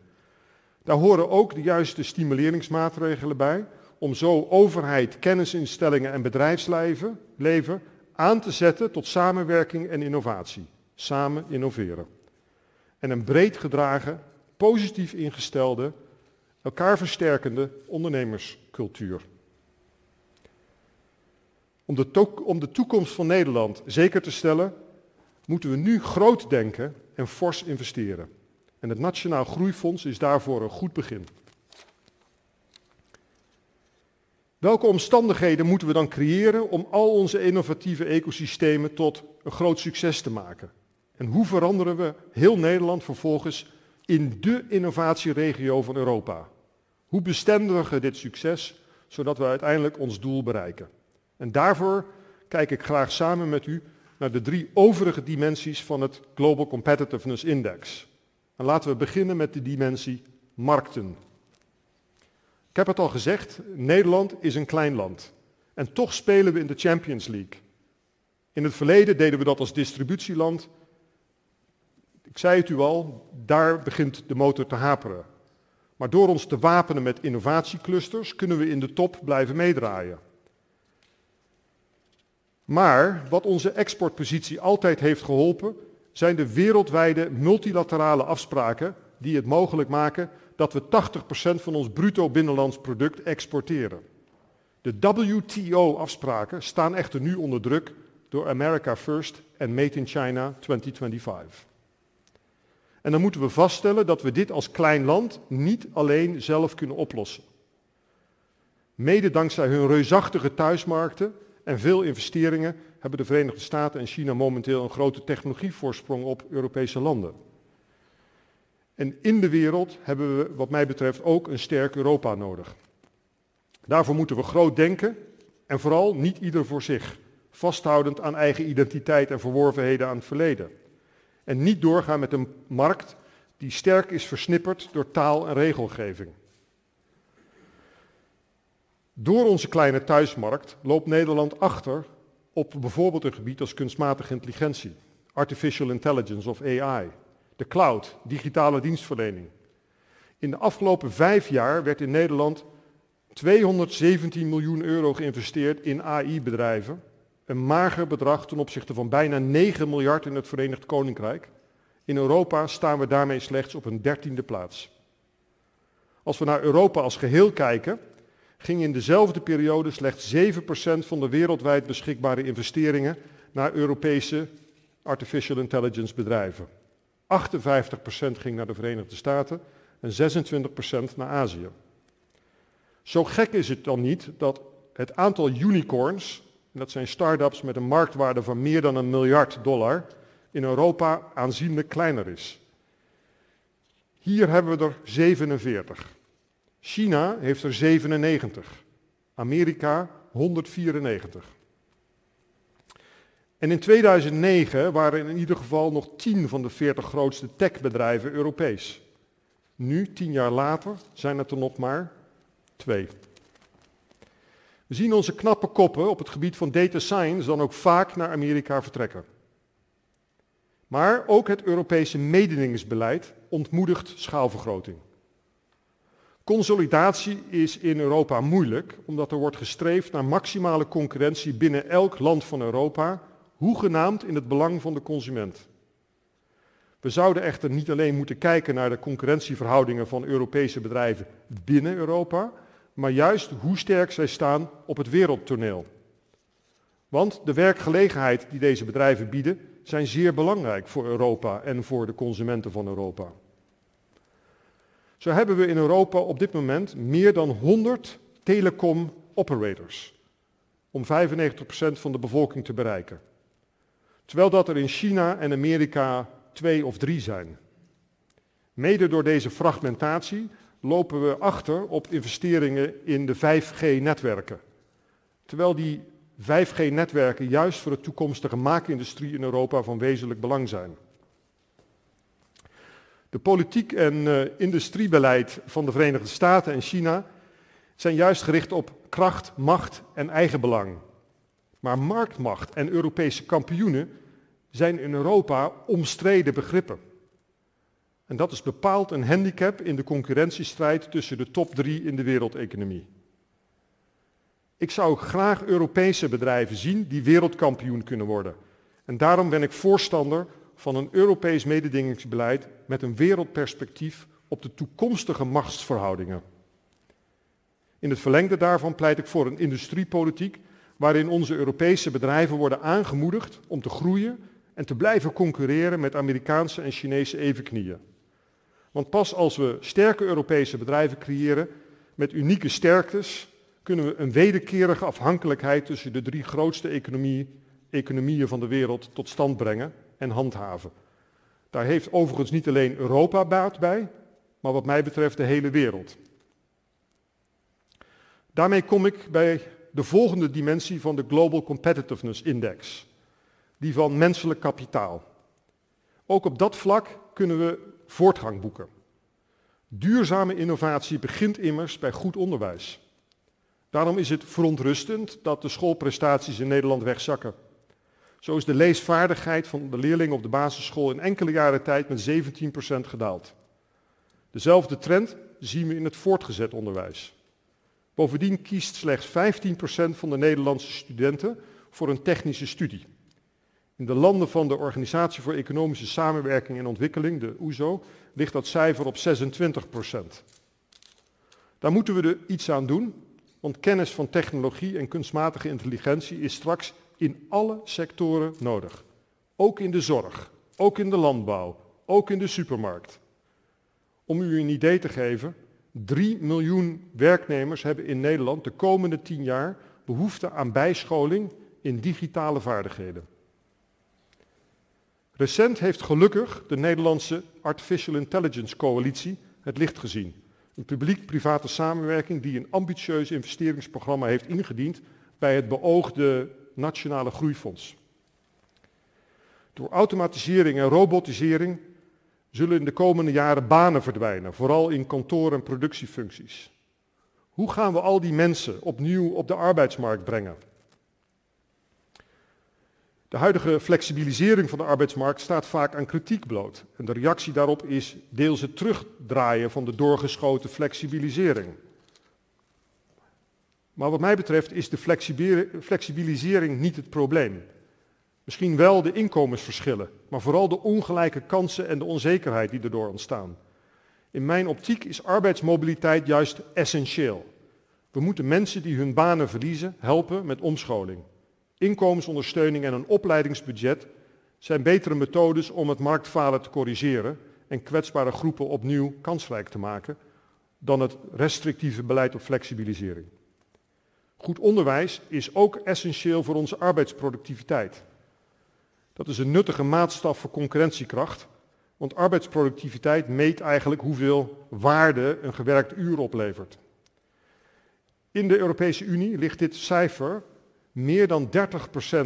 S2: Daar horen ook de juiste stimuleringsmaatregelen bij om zo overheid, kennisinstellingen en bedrijfsleven leven aan te zetten tot samenwerking en innovatie. Samen innoveren. En een breed gedragen, positief ingestelde, elkaar versterkende ondernemerscultuur. Om de, om de toekomst van Nederland zeker te stellen, moeten we nu groot denken en fors investeren. En het Nationaal Groeifonds is daarvoor een goed begin. Welke omstandigheden moeten we dan creëren om al onze innovatieve ecosystemen tot een groot succes te maken? En hoe veranderen we heel Nederland vervolgens in de innovatieregio van Europa? Hoe bestendigen we dit succes, zodat we uiteindelijk ons doel bereiken? En daarvoor kijk ik graag samen met u naar de drie overige dimensies van het Global Competitiveness Index. En laten we beginnen met de dimensie markten. Ik heb het al gezegd, Nederland is een klein land. En toch spelen we in de Champions League. In het verleden deden we dat als distributieland. Ik zei het u al, daar begint de motor te haperen. Maar door ons te wapenen met innovatieclusters kunnen we in de top blijven meedraaien. Maar wat onze exportpositie altijd heeft geholpen, zijn de wereldwijde multilaterale afspraken die het mogelijk maken dat we 80% van ons bruto binnenlands product exporteren. De WTO-afspraken staan echter nu onder druk door America First en Made in China 2025. En dan moeten we vaststellen dat we dit als klein land niet alleen zelf kunnen oplossen. Mede dankzij hun reusachtige thuismarkten en veel investeringen hebben de Verenigde Staten en China momenteel een grote technologievoorsprong op Europese landen. En in de wereld hebben we wat mij betreft ook een sterk Europa nodig. Daarvoor moeten we groot denken en vooral niet ieder voor zich, vasthoudend aan eigen identiteit en verworvenheden aan het verleden. En niet doorgaan met een markt die sterk is versnipperd door taal en regelgeving. Door onze kleine thuismarkt loopt Nederland achter op bijvoorbeeld een gebied als kunstmatige intelligentie, artificial intelligence of AI, de cloud, digitale dienstverlening. In de afgelopen vijf jaar werd in Nederland 217 miljoen euro geïnvesteerd in AI-bedrijven. Een mager bedrag ten opzichte van bijna 9 miljard in het Verenigd Koninkrijk. In Europa staan we daarmee slechts op een dertiende plaats. Als we naar Europa als geheel kijken, ging in dezelfde periode slechts 7% van de wereldwijd beschikbare investeringen naar Europese artificial intelligence bedrijven. 58% ging naar de Verenigde Staten en 26% naar Azië. Zo gek is het dan niet dat het aantal unicorns, en dat zijn start-ups met een marktwaarde van meer dan een miljard dollar, in Europa aanzienlijk kleiner is. Hier hebben we er 47. China heeft er 97. Amerika 194. En in 2009 waren in ieder geval nog 10 van de 40 grootste techbedrijven Europees. Nu, 10 jaar later, zijn het er nog maar twee. We zien onze knappe koppen op het gebied van data science dan ook vaak naar Amerika vertrekken. Maar ook het Europese mededingingsbeleid ontmoedigt schaalvergroting. Consolidatie is in Europa moeilijk, omdat er wordt gestreefd naar maximale concurrentie binnen elk land van Europa, hoegenaamd in het belang van de consument. We zouden echter niet alleen moeten kijken naar de concurrentieverhoudingen van Europese bedrijven binnen Europa, maar juist hoe sterk zij staan op het wereldtoneel. Want de werkgelegenheid die deze bedrijven bieden zijn zeer belangrijk voor Europa en voor de consumenten van Europa. Zo hebben we in Europa op dit moment meer dan 100 telecom operators om 95% van de bevolking te bereiken. Terwijl dat er in China en Amerika twee of drie zijn. Mede door deze fragmentatie lopen we achter op investeringen in de 5G-netwerken. Terwijl die 5G-netwerken juist voor de toekomstige maakindustrie in Europa van wezenlijk belang zijn. De politiek en uh, industriebeleid van de Verenigde Staten en China zijn juist gericht op kracht, macht en eigenbelang. Maar marktmacht en Europese kampioenen zijn in Europa omstreden begrippen. En dat is bepaald een handicap in de concurrentiestrijd tussen de top drie in de wereldeconomie. Ik zou graag Europese bedrijven zien die wereldkampioen kunnen worden. En daarom ben ik voorstander van een Europees mededingingsbeleid met een wereldperspectief op de toekomstige machtsverhoudingen. In het verlengde daarvan pleit ik voor een industriepolitiek waarin onze Europese bedrijven worden aangemoedigd om te groeien en te blijven concurreren met Amerikaanse en Chinese evenknieën. Want pas als we sterke Europese bedrijven creëren met unieke sterktes, kunnen we een wederkerige afhankelijkheid tussen de drie grootste economie, economieën van de wereld tot stand brengen en handhaven. Daar heeft overigens niet alleen Europa baat bij, maar wat mij betreft de hele wereld. Daarmee kom ik bij de volgende dimensie van de Global Competitiveness Index, die van menselijk kapitaal. Ook op dat vlak kunnen we voortgang boeken. Duurzame innovatie begint immers bij goed onderwijs. Daarom is het verontrustend dat de schoolprestaties in Nederland wegzakken. Zo is de leesvaardigheid van de leerlingen op de basisschool in enkele jaren tijd met 17% gedaald. Dezelfde trend zien we in het voortgezet onderwijs. Bovendien kiest slechts 15% van de Nederlandse studenten voor een technische studie. In de landen van de Organisatie voor Economische Samenwerking en Ontwikkeling, de OESO, e ligt dat cijfer op 26%. Daar moeten we er iets aan doen, want kennis van technologie en kunstmatige intelligentie is straks in alle sectoren nodig. Ook in de zorg, ook in de landbouw, ook in de supermarkt. Om u een idee te geven, 3 miljoen werknemers hebben in Nederland de komende 10 jaar behoefte aan bijscholing in digitale vaardigheden. Recent heeft gelukkig de Nederlandse Artificial Intelligence Coalitie het licht gezien. Een publiek-private samenwerking die een ambitieus investeringsprogramma heeft ingediend bij het beoogde Nationale Groeifonds. Door automatisering en robotisering zullen in de komende jaren banen verdwijnen, vooral in kantoor- en productiefuncties. Hoe gaan we al die mensen opnieuw op de arbeidsmarkt brengen? De huidige flexibilisering van de arbeidsmarkt staat vaak aan kritiek bloot. En de reactie daarop is deels het terugdraaien van de doorgeschoten flexibilisering. Maar wat mij betreft is de flexibilisering niet het probleem. Misschien wel de inkomensverschillen, maar vooral de ongelijke kansen en de onzekerheid die erdoor ontstaan. In mijn optiek is arbeidsmobiliteit juist essentieel. We moeten mensen die hun banen verliezen helpen met omscholing. Inkomensondersteuning en een opleidingsbudget zijn betere methodes om het marktfalen te corrigeren en kwetsbare groepen opnieuw kansrijk te maken dan het restrictieve beleid op flexibilisering. Goed onderwijs is ook essentieel voor onze arbeidsproductiviteit. Dat is een nuttige maatstaf voor concurrentiekracht, want arbeidsproductiviteit meet eigenlijk hoeveel waarde een gewerkt uur oplevert. In de Europese Unie ligt dit cijfer meer dan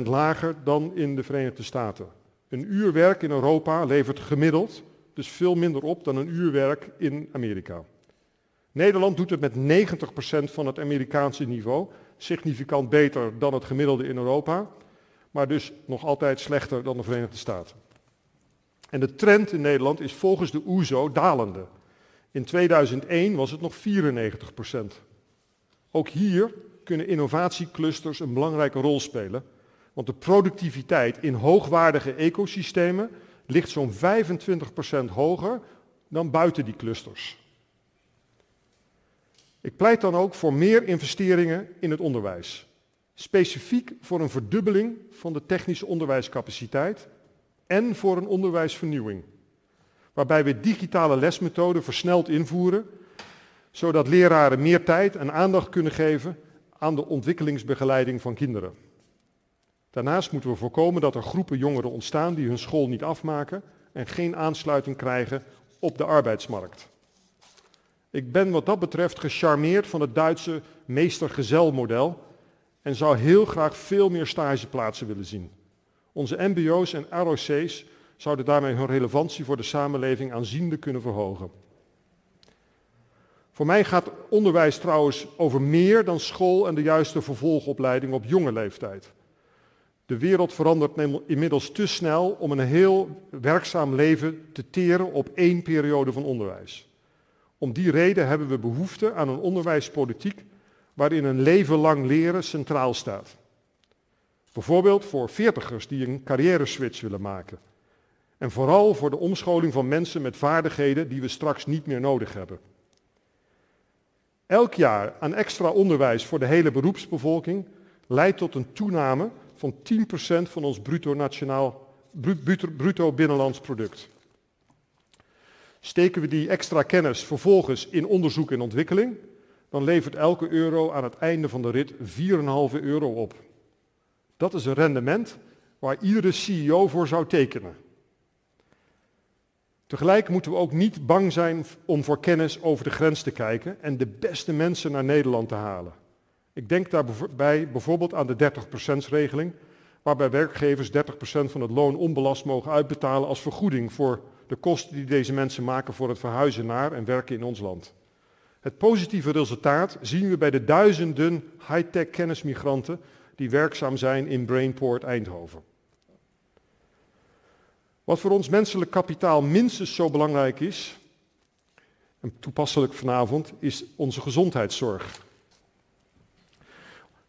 S2: 30% lager dan in de Verenigde Staten. Een uur werk in Europa levert gemiddeld dus veel minder op dan een uur werk in Amerika. Nederland doet het met 90% van het Amerikaanse niveau, significant beter dan het gemiddelde in Europa, maar dus nog altijd slechter dan de Verenigde Staten. En de trend in Nederland is volgens de OESO e dalende. In 2001 was het nog 94%. Ook hier kunnen innovatieclusters een belangrijke rol spelen, want de productiviteit in hoogwaardige ecosystemen ligt zo'n 25% hoger dan buiten die clusters. Ik pleit dan ook voor meer investeringen in het onderwijs. Specifiek voor een verdubbeling van de technische onderwijscapaciteit en voor een onderwijsvernieuwing. Waarbij we digitale lesmethoden versneld invoeren, zodat leraren meer tijd en aandacht kunnen geven aan de ontwikkelingsbegeleiding van kinderen. Daarnaast moeten we voorkomen dat er groepen jongeren ontstaan die hun school niet afmaken en geen aansluiting krijgen op de arbeidsmarkt. Ik ben wat dat betreft gecharmeerd van het Duitse meester-gezel-model en zou heel graag veel meer stageplaatsen willen zien. Onze mbo's en ROC's zouden daarmee hun relevantie voor de samenleving aanzienlijk kunnen verhogen. Voor mij gaat onderwijs trouwens over meer dan school en de juiste vervolgopleiding op jonge leeftijd. De wereld verandert inmiddels te snel om een heel werkzaam leven te teren op één periode van onderwijs. Om die reden hebben we behoefte aan een onderwijspolitiek waarin een leven lang leren centraal staat. Bijvoorbeeld voor veertigers die een carrière switch willen maken. En vooral voor de omscholing van mensen met vaardigheden die we straks niet meer nodig hebben. Elk jaar aan extra onderwijs voor de hele beroepsbevolking leidt tot een toename van 10% van ons bruto, nationaal, bruto binnenlands product. Steken we die extra kennis vervolgens in onderzoek en ontwikkeling, dan levert elke euro aan het einde van de rit 4,5 euro op. Dat is een rendement waar iedere CEO voor zou tekenen. Tegelijk moeten we ook niet bang zijn om voor kennis over de grens te kijken en de beste mensen naar Nederland te halen. Ik denk daarbij bijvoorbeeld aan de 30%-regeling, waarbij werkgevers 30% van het loon onbelast mogen uitbetalen als vergoeding voor de kosten die deze mensen maken voor het verhuizen naar en werken in ons land. Het positieve resultaat zien we bij de duizenden high-tech kennismigranten die werkzaam zijn in Brainport Eindhoven. Wat voor ons menselijk kapitaal minstens zo belangrijk is, en toepasselijk vanavond, is onze gezondheidszorg.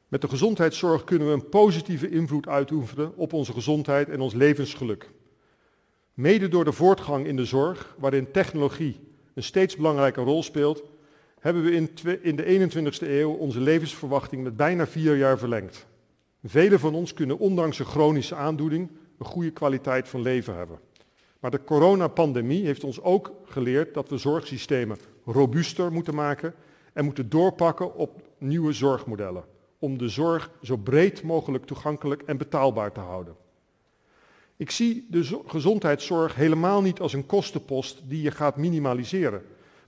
S2: Met de gezondheidszorg kunnen we een positieve invloed uitoefenen op onze gezondheid en ons levensgeluk. Mede door de voortgang in de zorg, waarin technologie een steeds belangrijke rol speelt, hebben we in, de 21ste eeuw onze levensverwachting met bijna vier jaar verlengd. Velen van ons kunnen ondanks een chronische aandoening een goede kwaliteit van leven hebben. Maar de coronapandemie heeft ons ook geleerd dat we zorgsystemen robuuster moeten maken en moeten doorpakken op nieuwe zorgmodellen om de zorg zo breed mogelijk toegankelijk en betaalbaar te houden. Ik zie de gezondheidszorg helemaal niet als een kostenpost die je gaat minimaliseren,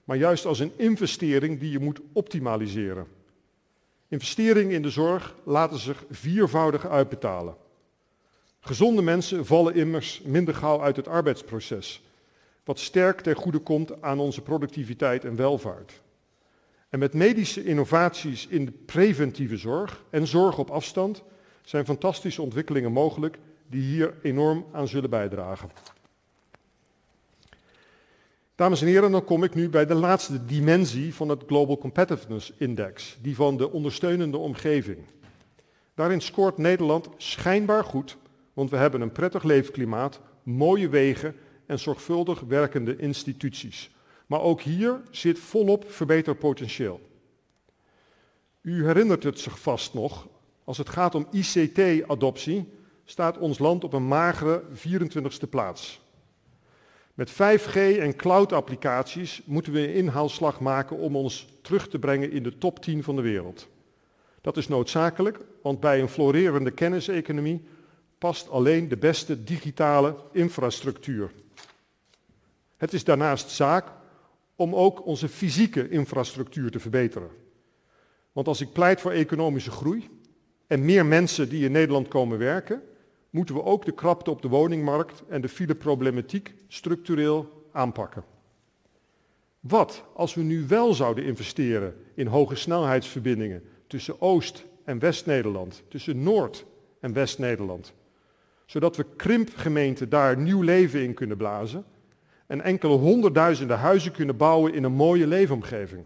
S2: maar juist als een investering die je moet optimaliseren. Investeringen in de zorg laten zich viervoudig uitbetalen. Gezonde mensen vallen immers minder gauw uit het arbeidsproces, wat sterk ten goede komt aan onze productiviteit en welvaart. En met medische innovaties in de preventieve zorg en zorg op afstand zijn fantastische ontwikkelingen mogelijk die hier enorm aan zullen bijdragen. Dames en heren, dan kom ik nu bij de laatste dimensie van het Global Competitiveness Index, die van de ondersteunende omgeving. Daarin scoort Nederland schijnbaar goed, want we hebben een prettig leefklimaat, mooie wegen en zorgvuldig werkende instituties. Maar ook hier zit volop verbeterpotentieel. U herinnert het zich vast nog, als het gaat om ICT-adoptie staat ons land op een magere 24ste plaats. Met 5G en cloud-applicaties moeten we een inhaalslag maken om ons terug te brengen in de top 10 van de wereld. Dat is noodzakelijk, want bij een florerende kenniseconomie past alleen de beste digitale infrastructuur. Het is daarnaast zaak om ook onze fysieke infrastructuur te verbeteren. Want als ik pleit voor economische groei en meer mensen die in Nederland komen werken, moeten we ook de krapte op de woningmarkt en de fileproblematiek structureel aanpakken. Wat als we nu wel zouden investeren in hoge snelheidsverbindingen tussen Oost- en West-Nederland, tussen Noord- en West-Nederland, zodat we krimpgemeenten daar nieuw leven in kunnen blazen en enkele honderdduizenden huizen kunnen bouwen in een mooie leefomgeving.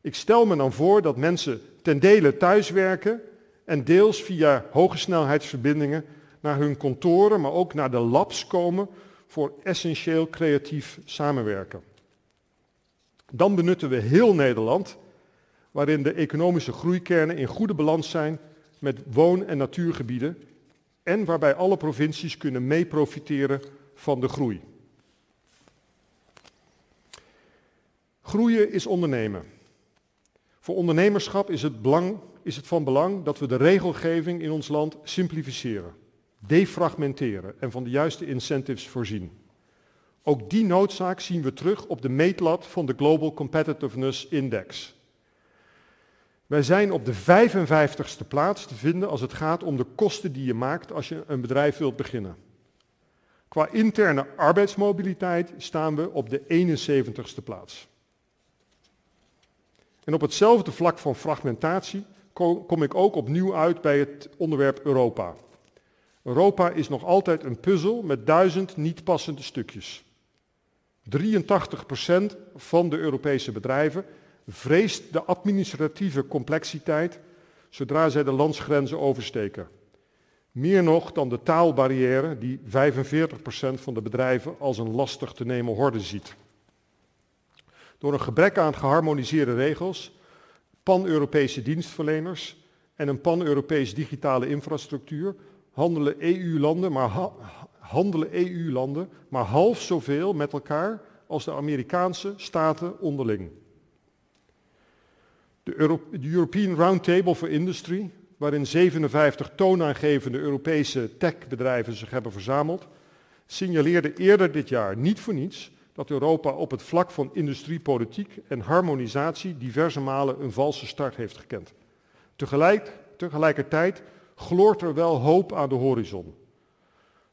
S2: Ik stel me dan voor dat mensen ten dele thuiswerken en deels via hoge snelheidsverbindingen naar hun kantoren, maar ook naar de labs komen voor essentieel creatief samenwerken. Dan benutten we heel Nederland, waarin de economische groeikernen in goede balans zijn met woon- en natuurgebieden en waarbij alle provincies kunnen meeprofiteren van de groei. Groeien is ondernemen. Voor ondernemerschap is het, belang, is het van belang dat we de regelgeving in ons land simplificeren, defragmenteren en van de juiste incentives voorzien. Ook die noodzaak zien we terug op de meetlat van de Global Competitiveness Index. Wij zijn op de 55ste plaats te vinden als het gaat om de kosten die je maakt als je een bedrijf wilt beginnen. Qua interne arbeidsmobiliteit staan we op de 71ste plaats. En op hetzelfde vlak van fragmentatie kom ik ook opnieuw uit bij het onderwerp Europa. Europa is nog altijd een puzzel met duizend niet passende stukjes. 83% van de Europese bedrijven vreest de administratieve complexiteit zodra zij de landsgrenzen oversteken. Meer nog dan de taalbarrière die 45% van de bedrijven als een lastig te nemen horde ziet. Door een gebrek aan geharmoniseerde regels, pan-Europese dienstverleners en een pan-Europees digitale infrastructuur handelen EU-landen maar, handelen EU-landen maar half zoveel met elkaar als de Amerikaanse staten onderling. De, European Roundtable for Industry, waarin 57 toonaangevende Europese techbedrijven zich hebben verzameld, signaleerde eerder dit jaar niet voor niets dat Europa op het vlak van industriepolitiek en harmonisatie diverse malen een valse start heeft gekend. Tegelijk, tegelijkertijd gloort er wel hoop aan de horizon.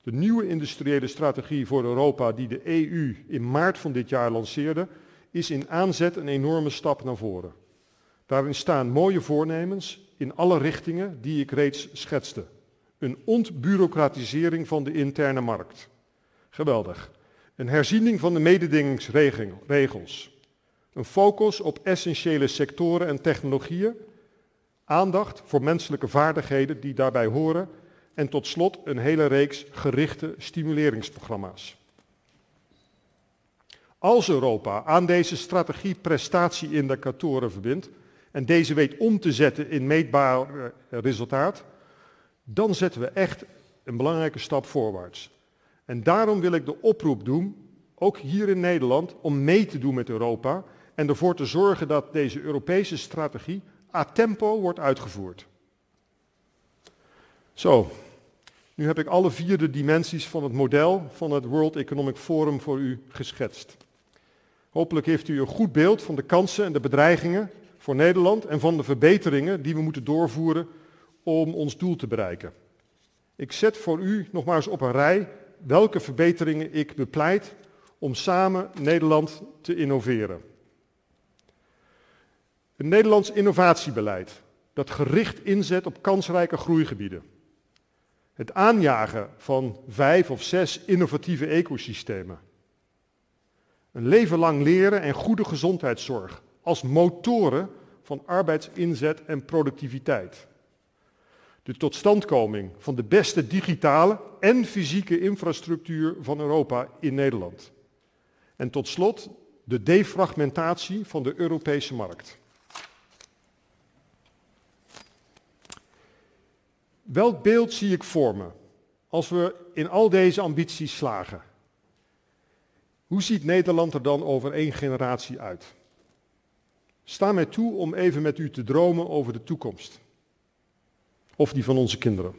S2: De nieuwe industriële strategie voor Europa die de EU in maart van dit jaar lanceerde, is in aanzet een enorme stap naar voren. Daarin staan mooie voornemens in alle richtingen die ik reeds schetste. Een ontbureaucratisering van de interne markt. Geweldig. Een herziening van de mededingingsregels. Een focus op essentiële sectoren en technologieën. Aandacht voor menselijke vaardigheden die daarbij horen. En tot slot een hele reeks gerichte stimuleringsprogramma's. Als Europa aan deze strategie prestatieindicatoren verbindt en deze weet om te zetten in meetbaar resultaat, dan zetten we echt een belangrijke stap voorwaarts. En daarom wil ik de oproep doen, ook hier in Nederland, om mee te doen met Europa en ervoor te zorgen dat deze Europese strategie a tempo wordt uitgevoerd. Zo, nu heb ik alle vier de dimensies van het model van het World Economic Forum voor u geschetst. Hopelijk heeft u een goed beeld van de kansen en de bedreigingen voor Nederland en van de verbeteringen die we moeten doorvoeren om ons doel te bereiken. Ik zet voor u nogmaals op een rij welke verbeteringen ik bepleit om samen Nederland te innoveren. Een Nederlands innovatiebeleid dat gericht inzet op kansrijke groeigebieden. Het aanjagen van vijf of zes innovatieve ecosystemen. Een leven lang leren en goede gezondheidszorg als motoren van arbeidsinzet en productiviteit de totstandkoming van de beste digitale en fysieke infrastructuur van Europa in Nederland. En tot slot de defragmentatie van de Europese markt. Welk beeld zie ik voor me als we in al deze ambities slagen? Hoe ziet Nederland er dan over één generatie uit? Sta mij toe om even met u te dromen over de toekomst of die van onze kinderen.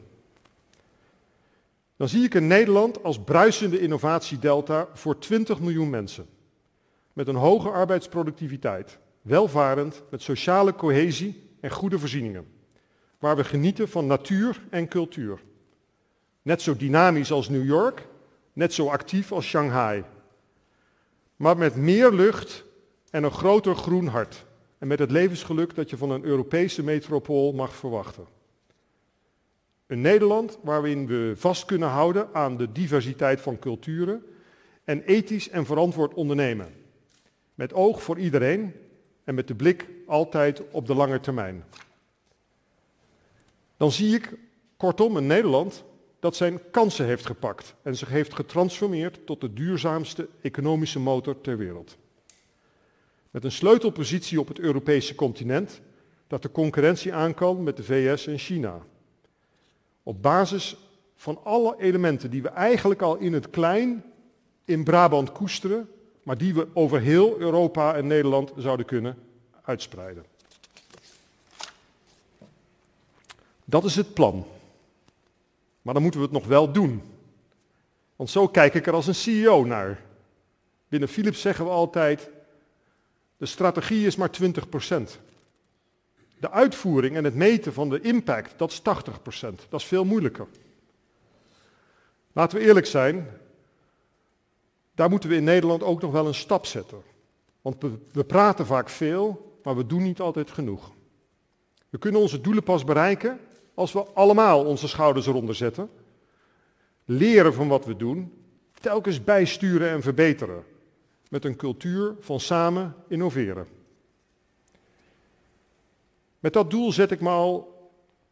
S2: Dan zie ik een Nederland als bruisende innovatiedelta voor 20 miljoen mensen. Met een hoge arbeidsproductiviteit, welvarend, met sociale cohesie en goede voorzieningen. Waar we genieten van natuur en cultuur. Net zo dynamisch als New York, net zo actief als Shanghai. Maar met meer lucht en een groter groen hart. En met het levensgeluk dat je van een Europese metropool mag verwachten. Een Nederland waarin we vast kunnen houden aan de diversiteit van culturen en ethisch en verantwoord ondernemen. Met oog voor iedereen en met de blik altijd op de lange termijn. Dan zie ik kortom een Nederland dat zijn kansen heeft gepakt en zich heeft getransformeerd tot de duurzaamste economische motor ter wereld. Met een sleutelpositie op het Europese continent dat de concurrentie aan kan met de VS en China. Op basis van alle elementen die we eigenlijk al in het klein in Brabant koesteren, maar die we over heel Europa en Nederland zouden kunnen uitspreiden. Dat is het plan. Maar dan moeten we het nog wel doen. Want zo kijk ik er als een CEO naar. Binnen Philips zeggen we altijd, de strategie is maar 20%. De uitvoering en het meten van de impact, dat is 80%. Dat is veel moeilijker. Laten we eerlijk zijn, daar moeten we in Nederland ook nog wel een stap zetten. Want we, we praten vaak veel, maar we doen niet altijd genoeg. We kunnen onze doelen pas bereiken als we allemaal onze schouders eronder zetten. Leren van wat we doen, telkens bijsturen en verbeteren. Met een cultuur van samen innoveren. Met dat doel zet ik me al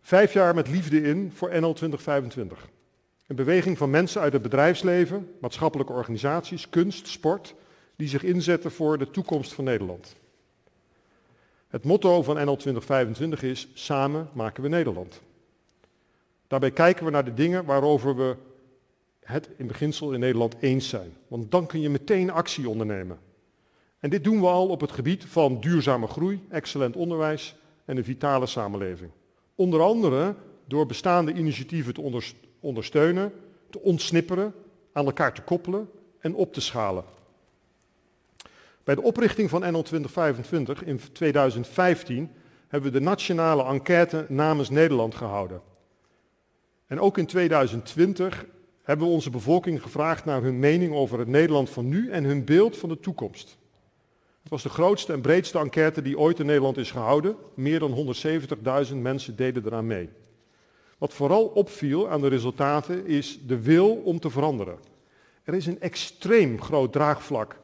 S2: vijf jaar met liefde in voor NL 2025. Een beweging van mensen uit het bedrijfsleven, maatschappelijke organisaties, kunst, sport, die zich inzetten voor de toekomst van Nederland. Het motto van NL 2025 is Samen maken we Nederland. Daarbij kijken we naar de dingen waarover we het in beginsel in Nederland eens zijn. Want dan kun je meteen actie ondernemen. En dit doen we al op het gebied van duurzame groei, excellent onderwijs en een vitale samenleving. Onder andere door bestaande initiatieven te ondersteunen, te ontsnipperen, aan elkaar te koppelen en op te schalen. Bij de oprichting van NL 2025 in 2015 hebben we de nationale enquête namens Nederland gehouden. En ook in 2020 hebben we onze bevolking gevraagd naar hun mening over het Nederland van nu en hun beeld van de toekomst. Het was de grootste en breedste enquête die ooit in Nederland is gehouden. Meer dan 170.000 mensen deden eraan mee. Wat vooral opviel aan de resultaten is de wil om te veranderen. Er is een extreem groot draagvlak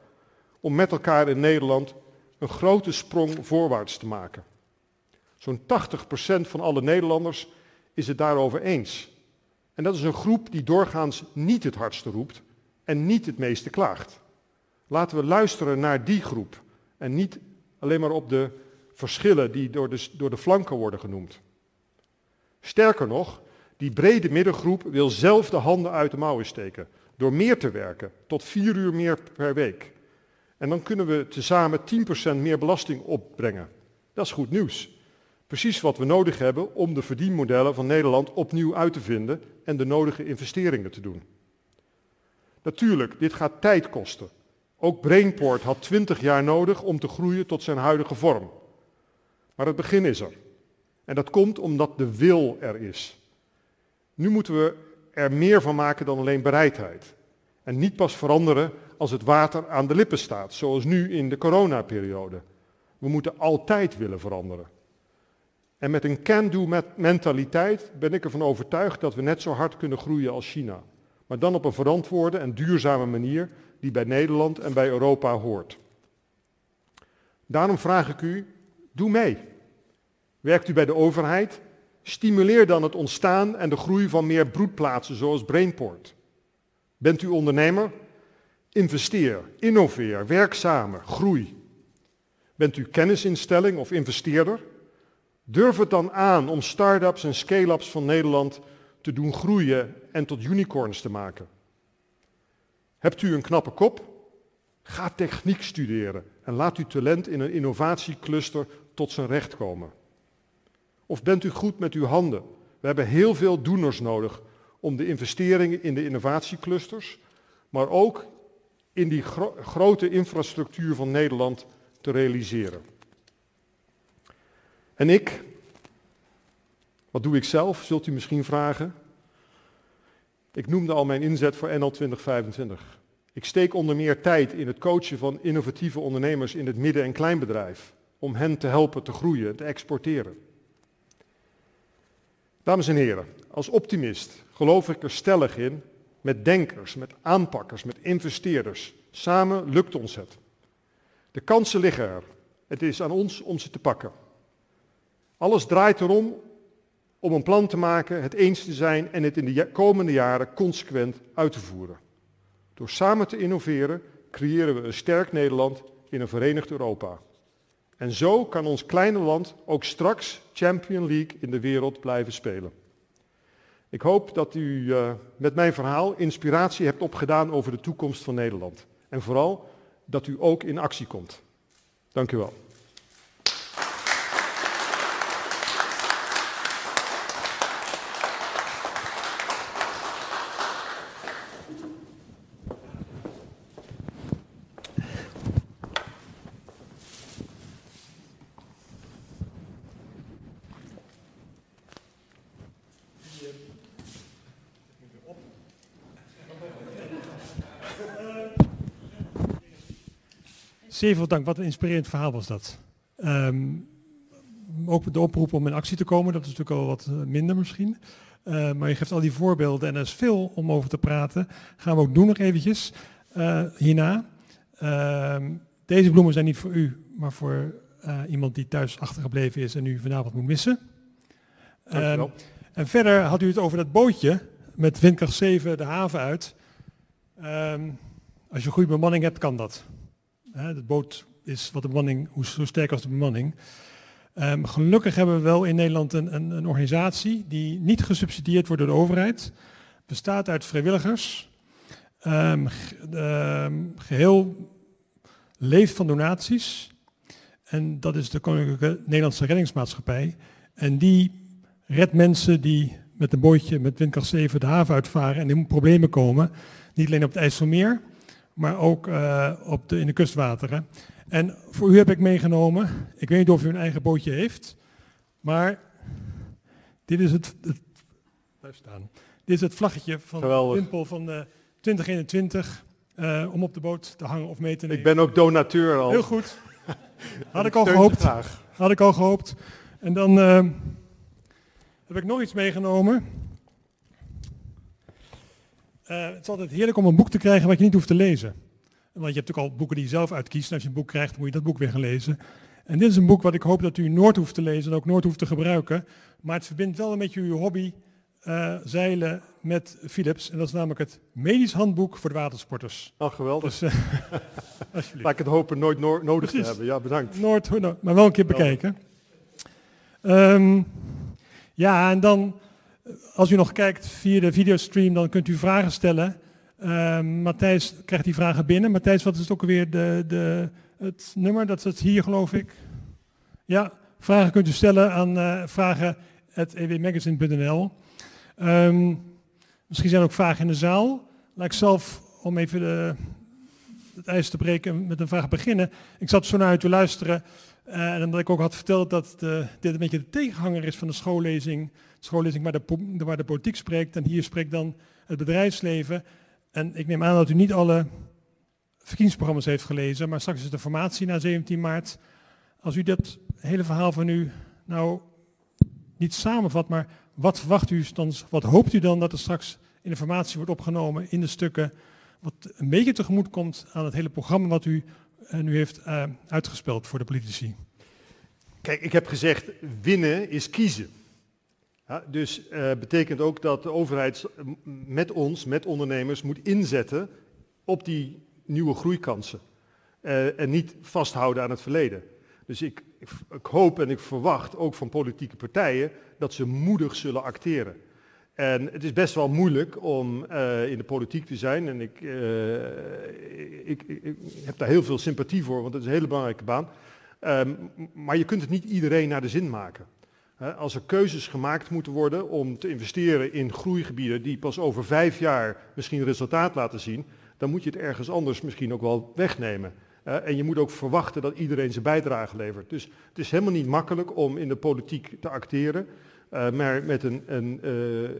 S2: om met elkaar in Nederland een grote sprong voorwaarts te maken. Zo'n 80% van alle Nederlanders is het daarover eens. En dat is een groep die doorgaans niet het hardste roept en niet het meeste klaagt. Laten we luisteren naar die groep en niet alleen maar op de verschillen die door de, door de flanken worden genoemd. Sterker nog, die brede middengroep wil zelf de handen uit de mouwen steken door meer te werken, tot vier uur meer per week. En dan kunnen we tezamen 10% meer belasting opbrengen. Dat is goed nieuws. Precies wat we nodig hebben om de verdienmodellen van Nederland opnieuw uit te vinden en de nodige investeringen te doen. Natuurlijk, dit gaat tijd kosten. Ook Brainport had 20 jaar nodig om te groeien tot zijn huidige vorm. Maar het begin is er. En dat komt omdat de wil er is. Nu moeten we er meer van maken dan alleen bereidheid. En niet pas veranderen als het water aan de lippen staat, zoals nu in de coronaperiode. We moeten altijd willen veranderen. En met een can-do mentaliteit ben ik ervan overtuigd dat we net zo hard kunnen groeien als China. Maar dan op een verantwoorde en duurzame manier die bij Nederland en bij Europa hoort. Daarom vraag ik u, doe mee. Werkt u bij de overheid? Stimuleer dan het ontstaan en de groei van meer broedplaatsen zoals Brainport. Bent u ondernemer? Investeer, innoveer, werk samen, groei. Bent u kennisinstelling of investeerder? Durf het dan aan om start-ups en scale-ups van Nederland te doen groeien en tot unicorns te maken. Hebt u een knappe kop? Ga techniek studeren en laat uw talent in een innovatiecluster tot zijn recht komen. Of bent u goed met uw handen? We hebben heel veel doeners nodig om de investeringen in de innovatieclusters, maar ook in die grote infrastructuur van Nederland te realiseren. En ik? Wat doe ik zelf, zult u misschien vragen? Ik noemde al mijn inzet voor NL 2025. Ik steek onder meer tijd in het coachen van innovatieve ondernemers in het midden- en kleinbedrijf, om hen te helpen te groeien, te exporteren. Dames en heren, als optimist geloof ik er stellig in, met denkers, met aanpakkers, met investeerders. Samen lukt ons het. De kansen liggen er. Het is aan ons om ze te pakken. Alles draait erom om een plan te maken, het eens te zijn en het in de komende jaren consequent uit te voeren. Door samen te innoveren creëren we een sterk Nederland in een verenigd Europa. En zo kan ons kleine land ook straks Champion League in de wereld blijven spelen. Ik hoop dat u uh, met mijn verhaal inspiratie hebt opgedaan over de toekomst van Nederland. En vooral dat u ook in actie komt. Dank u wel.
S1: Zeer veel dank, wat een inspirerend verhaal was dat. Um, ook de oproep om in actie te komen, dat is natuurlijk al wat eh, minder misschien. Uh, maar je geeft al die voorbeelden en er is veel om over te praten. Gaan we ook doen nog eventjes uh, hierna. Uh, deze bloemen zijn niet voor u, maar voor iemand die thuis achtergebleven is en u vanavond moet missen. Um, en verder had u het over dat bootje met windkracht 7 de haven uit. Um, als je een goede bemanning hebt, kan dat. De boot is wat de bemanning, hoe zo sterk als de bemanning. Um, gelukkig hebben we wel in Nederland een, een, een, organisatie die niet gesubsidieerd wordt door de overheid. Bestaat uit vrijwilligers. Um, um, geheel leeft van donaties. En dat is de Koninklijke Nederlandse Reddingsmaatschappij. En die redt mensen die met een bootje met windkracht 7 de haven uitvaren en in problemen komen. Niet alleen op het IJsselmeer, maar ook uh, op de, in de kustwateren. En voor u heb ik meegenomen, ik weet niet of u een eigen bootje heeft, maar dit is het, het blijf staan. Dit is het vlaggetje van Geweldig. de Wimpel van de 2021 uh, om op de boot te hangen of mee te nemen.
S2: Ik ben ook donateur al.
S1: Heel goed. Had ik al gehoopt. Had ik al gehoopt. En dan uh, heb ik nog iets meegenomen. Uh, het is altijd heerlijk om een boek te krijgen wat je niet hoeft te lezen. Want je hebt natuurlijk al boeken die je zelf uitkiest. En als je een boek krijgt, moet je dat boek weer gaan lezen. En dit is een boek wat ik hoop dat u nooit hoeft te lezen en ook nooit hoeft te gebruiken. Maar het verbindt wel een beetje uw hobby uh, zeilen met Philips. En dat is namelijk het medisch handboek voor de watersporters.
S2: Oh, geweldig. Dus, uh, Laat ik het hopen nooit no nodig Precies. te hebben. Ja, bedankt.
S1: Nooit, no maar wel een keer bekijken. Um, ja, en dan als u nog kijkt via de videostream, dan kunt u vragen stellen. Uh, Matthijs krijgt die vragen binnen. Matthijs, wat is het ook alweer de, de, het nummer? Dat is hier, geloof ik. Ja, vragen kunt u stellen aan uh, vragen.ewmagazine.nl. Um, ehm, misschien zijn er ook vragen in de zaal. Laat ik zelf, om even de, het ijs te breken, met een vraag beginnen. Ik zat zo naar u te luisteren. Uh, en omdat ik ook had verteld dat de, dit een beetje de tegenhanger is van de schoollezing schoollezing waar de, waar de politiek spreekt en hier spreekt dan het bedrijfsleven. En ik neem aan dat u niet alle verkiezingsprogramma's heeft gelezen, maar straks is de formatie na 17 maart. Als u dat hele verhaal van u nou niet samenvat, maar wat verwacht u dan, wat hoopt u dan dat er straks in de formatie wordt opgenomen in de stukken, wat een beetje tegemoet komt aan het hele programma wat u nu heeft uh, uitgespeeld voor de politici?
S2: Kijk, ik heb gezegd, winnen is kiezen. Dus uh, betekent ook dat de overheid met ons, met ondernemers, moet inzetten op die nieuwe groeikansen. En niet vasthouden aan het verleden. Dus ik, ik, hoop en ik verwacht ook van politieke partijen dat ze moedig zullen acteren. En het is best wel moeilijk om uh, in de politiek te zijn. En ik, ik, ik, heb daar heel veel sympathie voor, want het is een hele belangrijke baan. Um, maar je kunt het niet iedereen naar de zin maken. Als er keuzes gemaakt moeten worden om te investeren in groeigebieden die pas over vijf jaar misschien resultaat laten zien, dan moet je het ergens anders misschien ook wel wegnemen. en je moet ook verwachten dat iedereen zijn bijdrage levert. Dus het is helemaal niet makkelijk om in de politiek te acteren. Maar met een, een,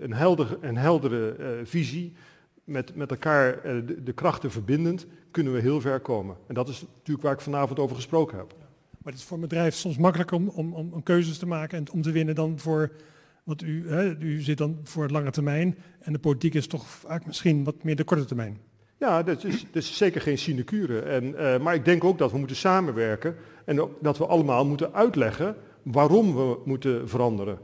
S2: een, helder, een heldere visie, met, met elkaar de, de krachten verbindend, kunnen we heel ver komen. En dat is natuurlijk waar ik vanavond over gesproken heb.
S1: Maar het is voor een bedrijf soms makkelijker om, om, om keuzes te maken en om te winnen dan voor, want u, hè, u zit dan voor het lange termijn en de politiek is toch vaak misschien wat meer de korte termijn.
S2: Ja, dat is, dat is zeker geen sinecure. En, uh, maar ik denk ook dat we moeten samenwerken en dat we allemaal moeten uitleggen waarom we moeten veranderen.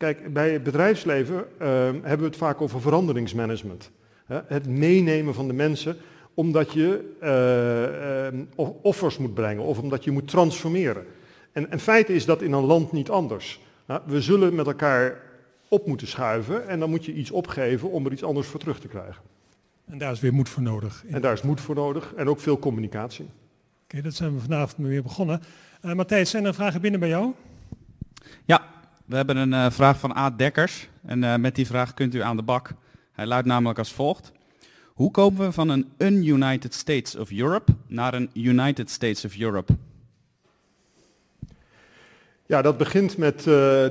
S2: Kijk, bij het bedrijfsleven uh, hebben we het vaak over veranderingsmanagement. Hè? Het meenemen van de mensen omdat je uh, offers moet brengen of omdat je moet transformeren. En, en feit is dat in een land niet anders. Nou, we zullen met elkaar op moeten schuiven en dan moet je iets opgeven om er iets anders voor terug te krijgen.
S1: En daar is weer moed voor nodig.
S2: En daar is moed voor nodig en ook veel communicatie.
S1: Oké, dat zijn we vanavond weer begonnen. Uh, Matthijs, zijn er vragen binnen bij jou?
S3: Ja, we hebben een uh, vraag van A. Dekkers. En uh, met die vraag kunt u aan de bak. Hij luidt namelijk als volgt. Hoe komen we van een un-United States of Europe naar een United States of Europe?
S2: Ja, dat begint met uh,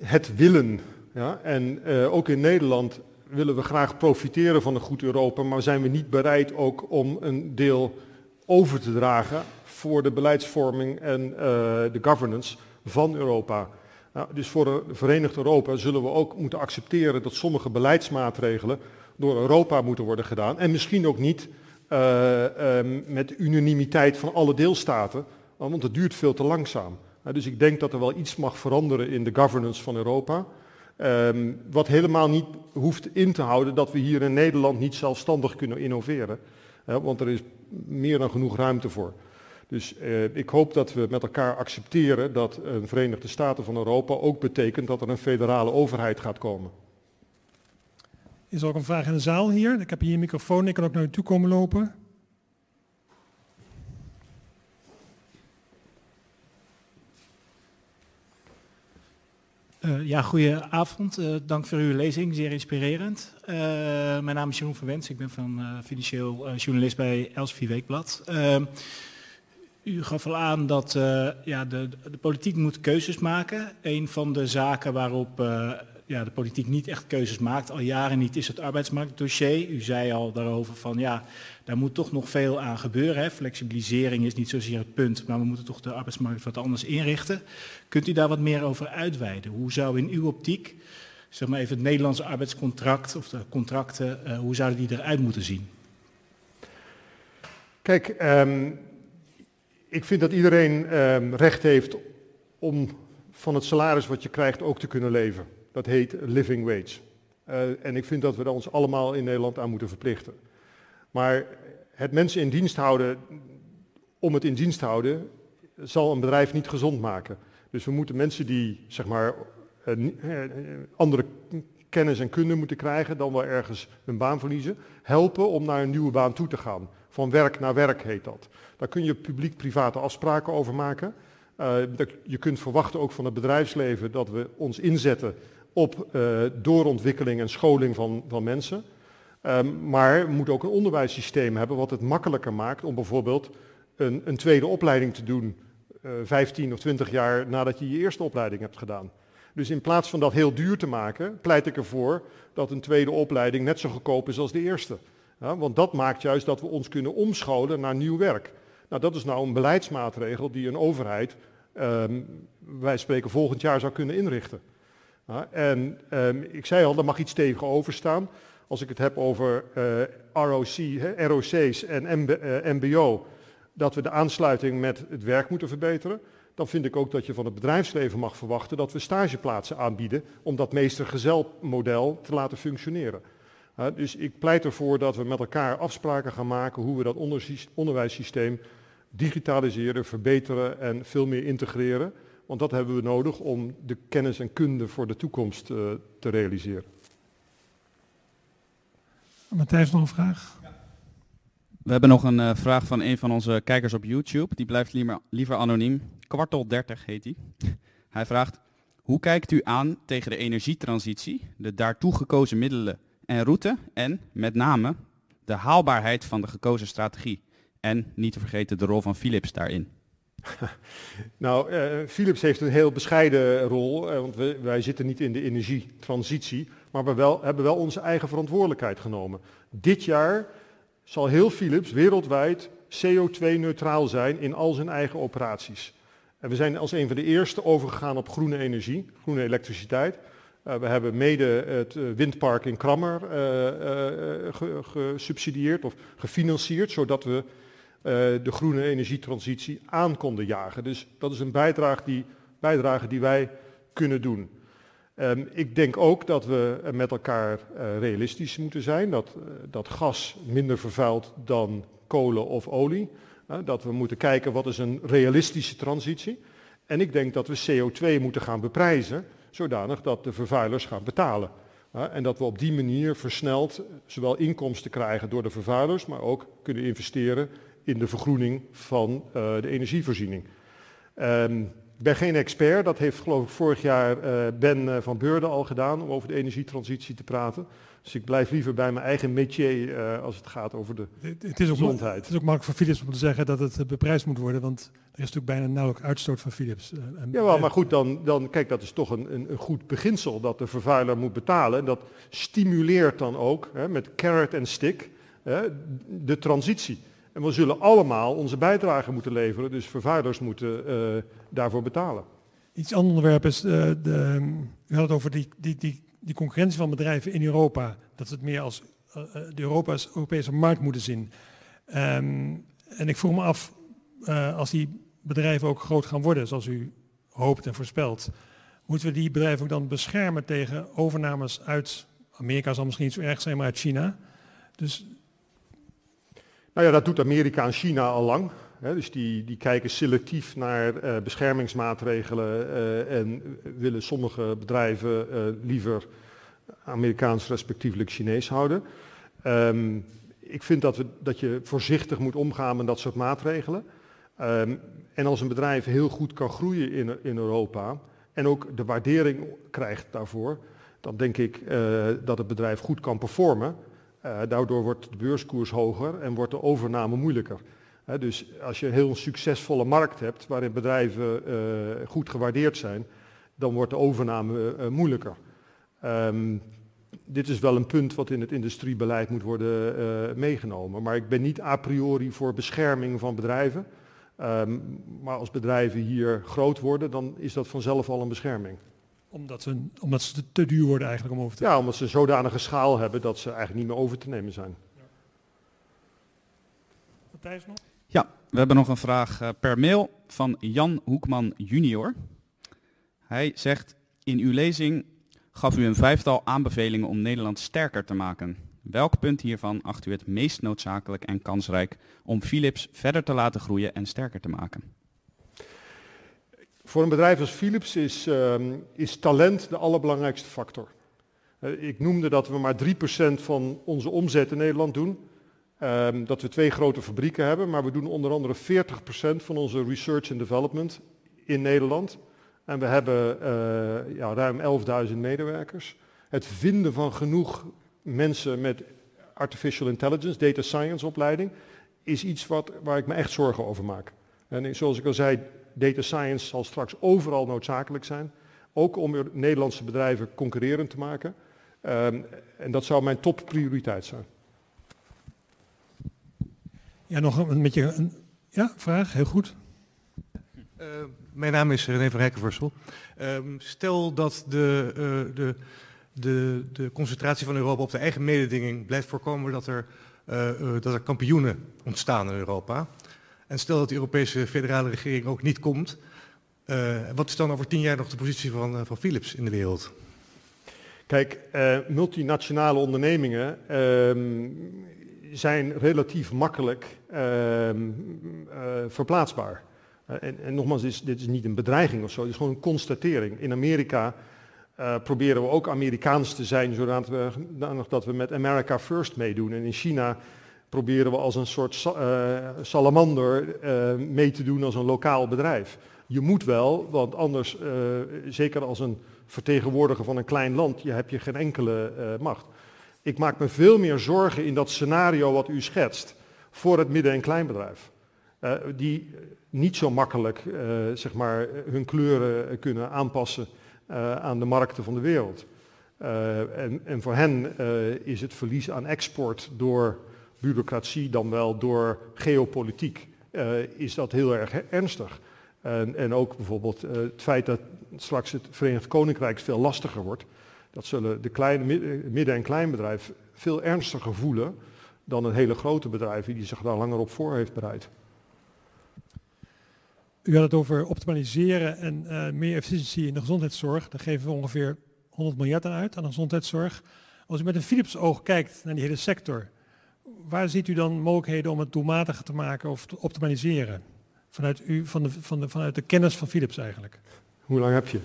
S2: het willen. Ja? En ook in Nederland willen we graag profiteren van een goed Europa, maar zijn we niet bereid ook om een deel over te dragen voor de beleidsvorming en de governance van Europa. Nou, dus voor verenigd Europa zullen we ook moeten accepteren dat sommige beleidsmaatregelen door Europa moeten worden gedaan. En misschien ook niet uh, uh, met unanimiteit van alle deelstaten, want het duurt veel te langzaam. Uh, dus ik denk dat er wel iets mag veranderen in de governance van Europa. Um, wat helemaal niet hoeft in te houden dat we hier in Nederland niet zelfstandig kunnen innoveren. want er is meer dan genoeg ruimte voor. Dus uh, ik hoop dat we met elkaar accepteren dat een Verenigde Staten van Europa ook betekent dat er een federale overheid gaat komen.
S1: Is er ook een vraag in de zaal hier? Ik heb hier een microfoon, ik kan ook naar u toe komen lopen.
S4: Uh, ja, goedenavond. Uh, dank voor uw lezing, zeer inspirerend. Uh, mijn naam is Jeroen van Wens, ik ben van financieel journalist bij Elsevier Weekblad. U gaf al aan dat ja, de, de, politiek moet keuzes maken. Een van de zaken waarop ja, de politiek niet echt keuzes maakt, al jaren niet, is het arbeidsmarktdossier. U zei al daarover van ja, daar moet toch nog veel aan gebeuren. Hè. Flexibilisering is niet zozeer het punt, maar we moeten toch de arbeidsmarkt wat anders inrichten. Kunt u daar wat meer over uitweiden? Hoe zou in uw optiek, zeg maar even het Nederlandse arbeidscontract of de contracten, uh, hoe zouden die eruit moeten zien?
S2: Kijk, um, ik vind dat iedereen um, recht heeft om van het salaris wat je krijgt ook te kunnen leven. Dat heet living wage. Uh, en ik vind dat we ons allemaal in Nederland aan moeten verplichten. Maar het mensen in dienst houden om het in dienst te houden, zal een bedrijf niet gezond maken. Dus we moeten mensen die zeg maar uh, andere kennis en kunde moeten krijgen, dan wel ergens hun baan verliezen, helpen om naar een nieuwe baan toe te gaan. Van werk naar werk heet dat. Daar kun je publiek-private afspraken over maken. Uh, je kunt verwachten ook van het bedrijfsleven dat we ons inzetten op uh, doorontwikkeling en scholing van, van mensen. Um, maar we moeten ook een onderwijssysteem hebben wat het makkelijker maakt om bijvoorbeeld een, een tweede opleiding te doen, uh, 15 of 20 jaar nadat je je eerste opleiding hebt gedaan. Dus in plaats van dat heel duur te maken, pleit ik ervoor dat een tweede opleiding net zo goedkoop is als de eerste. Ja, want dat maakt juist dat we ons kunnen omscholen naar nieuw werk. Nou, dat is nou een beleidsmaatregel die een overheid, um, wij spreken volgend jaar, zou kunnen inrichten. En um, ik zei al, er mag iets tegenover staan. Als ik het heb over uh, ROC, ROC's en MB, MBO, dat we de aansluiting met het werk moeten verbeteren. Dan vind ik ook dat je van het bedrijfsleven mag verwachten dat we stageplaatsen aanbieden om dat meester-gezel-model te laten functioneren. Uh, dus ik pleit ervoor dat we met elkaar afspraken gaan maken hoe we dat onderwijssysteem digitaliseren, verbeteren en veel meer integreren. Want dat hebben we nodig om de kennis en kunde voor de toekomst uh, te realiseren.
S1: Matthijs, nog een vraag?
S3: We hebben nog een uh, vraag van een van onze kijkers op YouTube. Die blijft liever, liever anoniem. Kwartel 30 heet hij. Hij vraagt, hoe kijkt u aan tegen de energietransitie, de daartoe gekozen middelen en route en met name de haalbaarheid van de gekozen strategie? En niet te vergeten de rol van Philips daarin.
S2: Nou, uh, Philips heeft een heel bescheiden rol, uh, want we, wij zitten niet in de energietransitie, maar we wel, hebben wel onze eigen verantwoordelijkheid genomen. Dit jaar zal heel Philips wereldwijd CO2-neutraal zijn in al zijn eigen operaties. En we zijn als een van de eerste overgegaan op groene energie, groene elektriciteit. Uh, we hebben mede het windpark in Krammer gesubsidieerd of gefinancierd, zodat we de groene energietransitie aan konden jagen. Dus dat is een bijdrage die, die wij kunnen doen. Um, ik denk ook dat we met elkaar realistisch moeten zijn, dat, dat gas minder vervuilt dan kolen of olie. dat we moeten kijken wat is een realistische transitie. En ik denk dat we CO2 moeten gaan beprijzen, zodanig dat de vervuilers gaan betalen. en dat we op die manier versneld zowel inkomsten krijgen door de vervuilers, maar ook kunnen investeren in de vergroening van uh, de energievoorziening. Um, ik ben geen expert, dat heeft geloof ik vorig jaar uh, Ben van Beurden al gedaan om over de energietransitie te praten. Dus ik blijf liever bij mijn eigen métier uh, als het gaat over de het, het is ook, gezondheid.
S1: Het is ook makkelijk voor Philips om te zeggen dat het beprijsd moet worden, want er is natuurlijk bijna nauwelijks uitstoot van Philips.
S2: ja, wel, maar goed, dan, dan kijk, dat is toch een, een, een, goed beginsel dat de vervuiler moet betalen. En dat stimuleert dan ook hè, met carrot en stick hè, de transitie. En we zullen allemaal onze bijdrage moeten leveren, dus vervuilers moeten uh, daarvoor betalen.
S1: Iets ander onderwerp is, uh, de, u had het over die, die, die, die concurrentie van bedrijven in Europa, dat ze het meer als uh, de Europa's, Europese markt moeten zien. Um, en ik vroeg me af, als die bedrijven ook groot gaan worden, zoals u hoopt en voorspelt, moeten we die bedrijven ook dan beschermen tegen overnames uit Amerika zal misschien niet zo erg zijn, maar uit China. Dus
S2: nou ja, dat doet Amerika en China al lang. Dus die, die kijken selectief naar uh, beschermingsmaatregelen uh, en willen sommige bedrijven uh, liever Amerikaans respectievelijk Chinees houden. Um, ik vind dat, we, dat je voorzichtig moet omgaan met dat soort maatregelen. Um, en als een bedrijf heel goed kan groeien in, in Europa en ook de waardering krijgt daarvoor, dan denk ik dat het bedrijf goed kan performen. Daardoor wordt de beurskoers hoger en wordt de overname moeilijker. Dus als je een heel succesvolle markt hebt waarin bedrijven uh, goed gewaardeerd zijn, dan wordt de overname moeilijker. Um, dit is wel een punt wat in het industriebeleid moet worden meegenomen. Maar ik ben niet a priori voor bescherming van bedrijven. Um, maar als bedrijven hier groot worden, dan is dat vanzelf al een bescherming
S1: omdat ze, omdat ze te duur worden eigenlijk om over te
S2: nemen? Ja, omdat ze zodanige schaal hebben dat ze eigenlijk niet meer over te nemen zijn. Ja.
S1: Matthijs nog?
S3: Ja, we hebben nog een vraag uh, per mail van Jan Hoekman junior. Hij zegt, in uw lezing gaf u een vijftal aanbevelingen om Nederland sterker te maken. Welk punt hiervan acht u het meest noodzakelijk en kansrijk om Philips verder te laten groeien en sterker te maken?
S2: Voor een bedrijf als Philips is, uh, is talent de allerbelangrijkste factor. Uh, ik noemde dat we maar 3% van onze omzet in Nederland doen. Uh, dat we twee grote fabrieken hebben, maar we doen onder andere 40% van onze research and development in Nederland. En we hebben eh, ja, ruim 11.000 medewerkers. Het vinden van genoeg mensen met artificial intelligence, data science opleiding, is iets wat, waar ik me echt zorgen over maak. En zoals ik al zei, data science zal straks overal noodzakelijk zijn. Ook om Nederlandse bedrijven concurrerend te maken. Um, en dat zou mijn topprioriteit zijn.
S1: Ja, nog een beetje een ja, vraag, heel goed.
S5: Uh, mijn naam is René van Hekkenversel. Uh, stel dat de, uh, de, de, de concentratie van Europa op de eigen mededinging blijft voorkomen dat er, uh, dat er kampioenen ontstaan in Europa. En stel dat de Europese federale regering ook niet komt, uh, wat is dan over tien jaar nog de positie van, uh, van Philips in de wereld?
S2: Kijk, uh, multinationale ondernemingen ehm, zijn relatief makkelijk ehm, verplaatsbaar. En, en, nogmaals, dit is, dit is, niet een bedreiging of zo, het is gewoon een constatering. In Amerika proberen we ook Amerikaans te zijn, zodat we, dat we met America First meedoen. En in China proberen we als een soort salamander mee te doen als een lokaal bedrijf. Je moet wel, want anders, zeker als een vertegenwoordiger van een klein land, je heb je geen enkele macht. Ik maak me veel meer zorgen in dat scenario wat u schetst, voor het midden- en kleinbedrijf. Uh, die niet zo makkelijk uh, zeg maar, hun kleuren kunnen aanpassen aan de markten van de wereld. En, en, voor hen is het verlies aan export door bureaucratie dan wel door geopolitiek, is dat heel erg ernstig. En, en ook bijvoorbeeld het feit dat straks het Verenigd Koninkrijk veel lastiger wordt. Dat zullen de kleine, midden- en kleinbedrijf veel ernstiger voelen dan een hele grote bedrijf die zich daar langer op voor heeft bereid.
S1: U had het over optimaliseren en uh, meer efficiëntie in de gezondheidszorg. Daar geven we ongeveer 100 miljard aan uit aan de gezondheidszorg. Als u met een Philips oog kijkt naar die hele sector, waar ziet u dan mogelijkheden om het doelmatiger te maken of te optimaliseren? Vanuit, u, van de, van de, vanuit de kennis van Philips eigenlijk.
S2: Hoe lang heb je?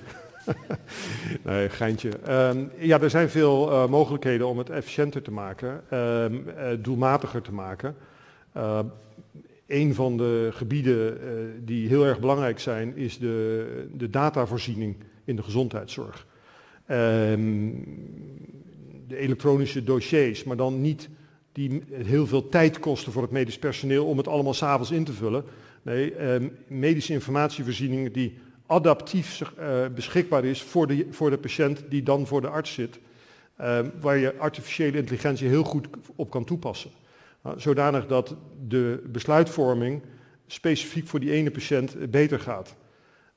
S2: nee, geintje. Um, ja, er zijn veel uh, mogelijkheden om het efficiënter te maken, um, uh, doelmatiger te maken. Uh, een van de gebieden die heel erg belangrijk zijn, is de, de datavoorziening in de gezondheidszorg. De elektronische dossiers, maar dan niet die heel veel tijd kosten voor het medisch personeel om het allemaal s'avonds in te vullen. Nee, medische informatievoorziening die adaptief uh, beschikbaar is voor de, voor de patiënt die dan voor de arts zit. Uh, waar je artificiële intelligentie heel goed op kan toepassen. Uh, zodanig dat de besluitvorming specifiek voor die ene patiënt beter gaat.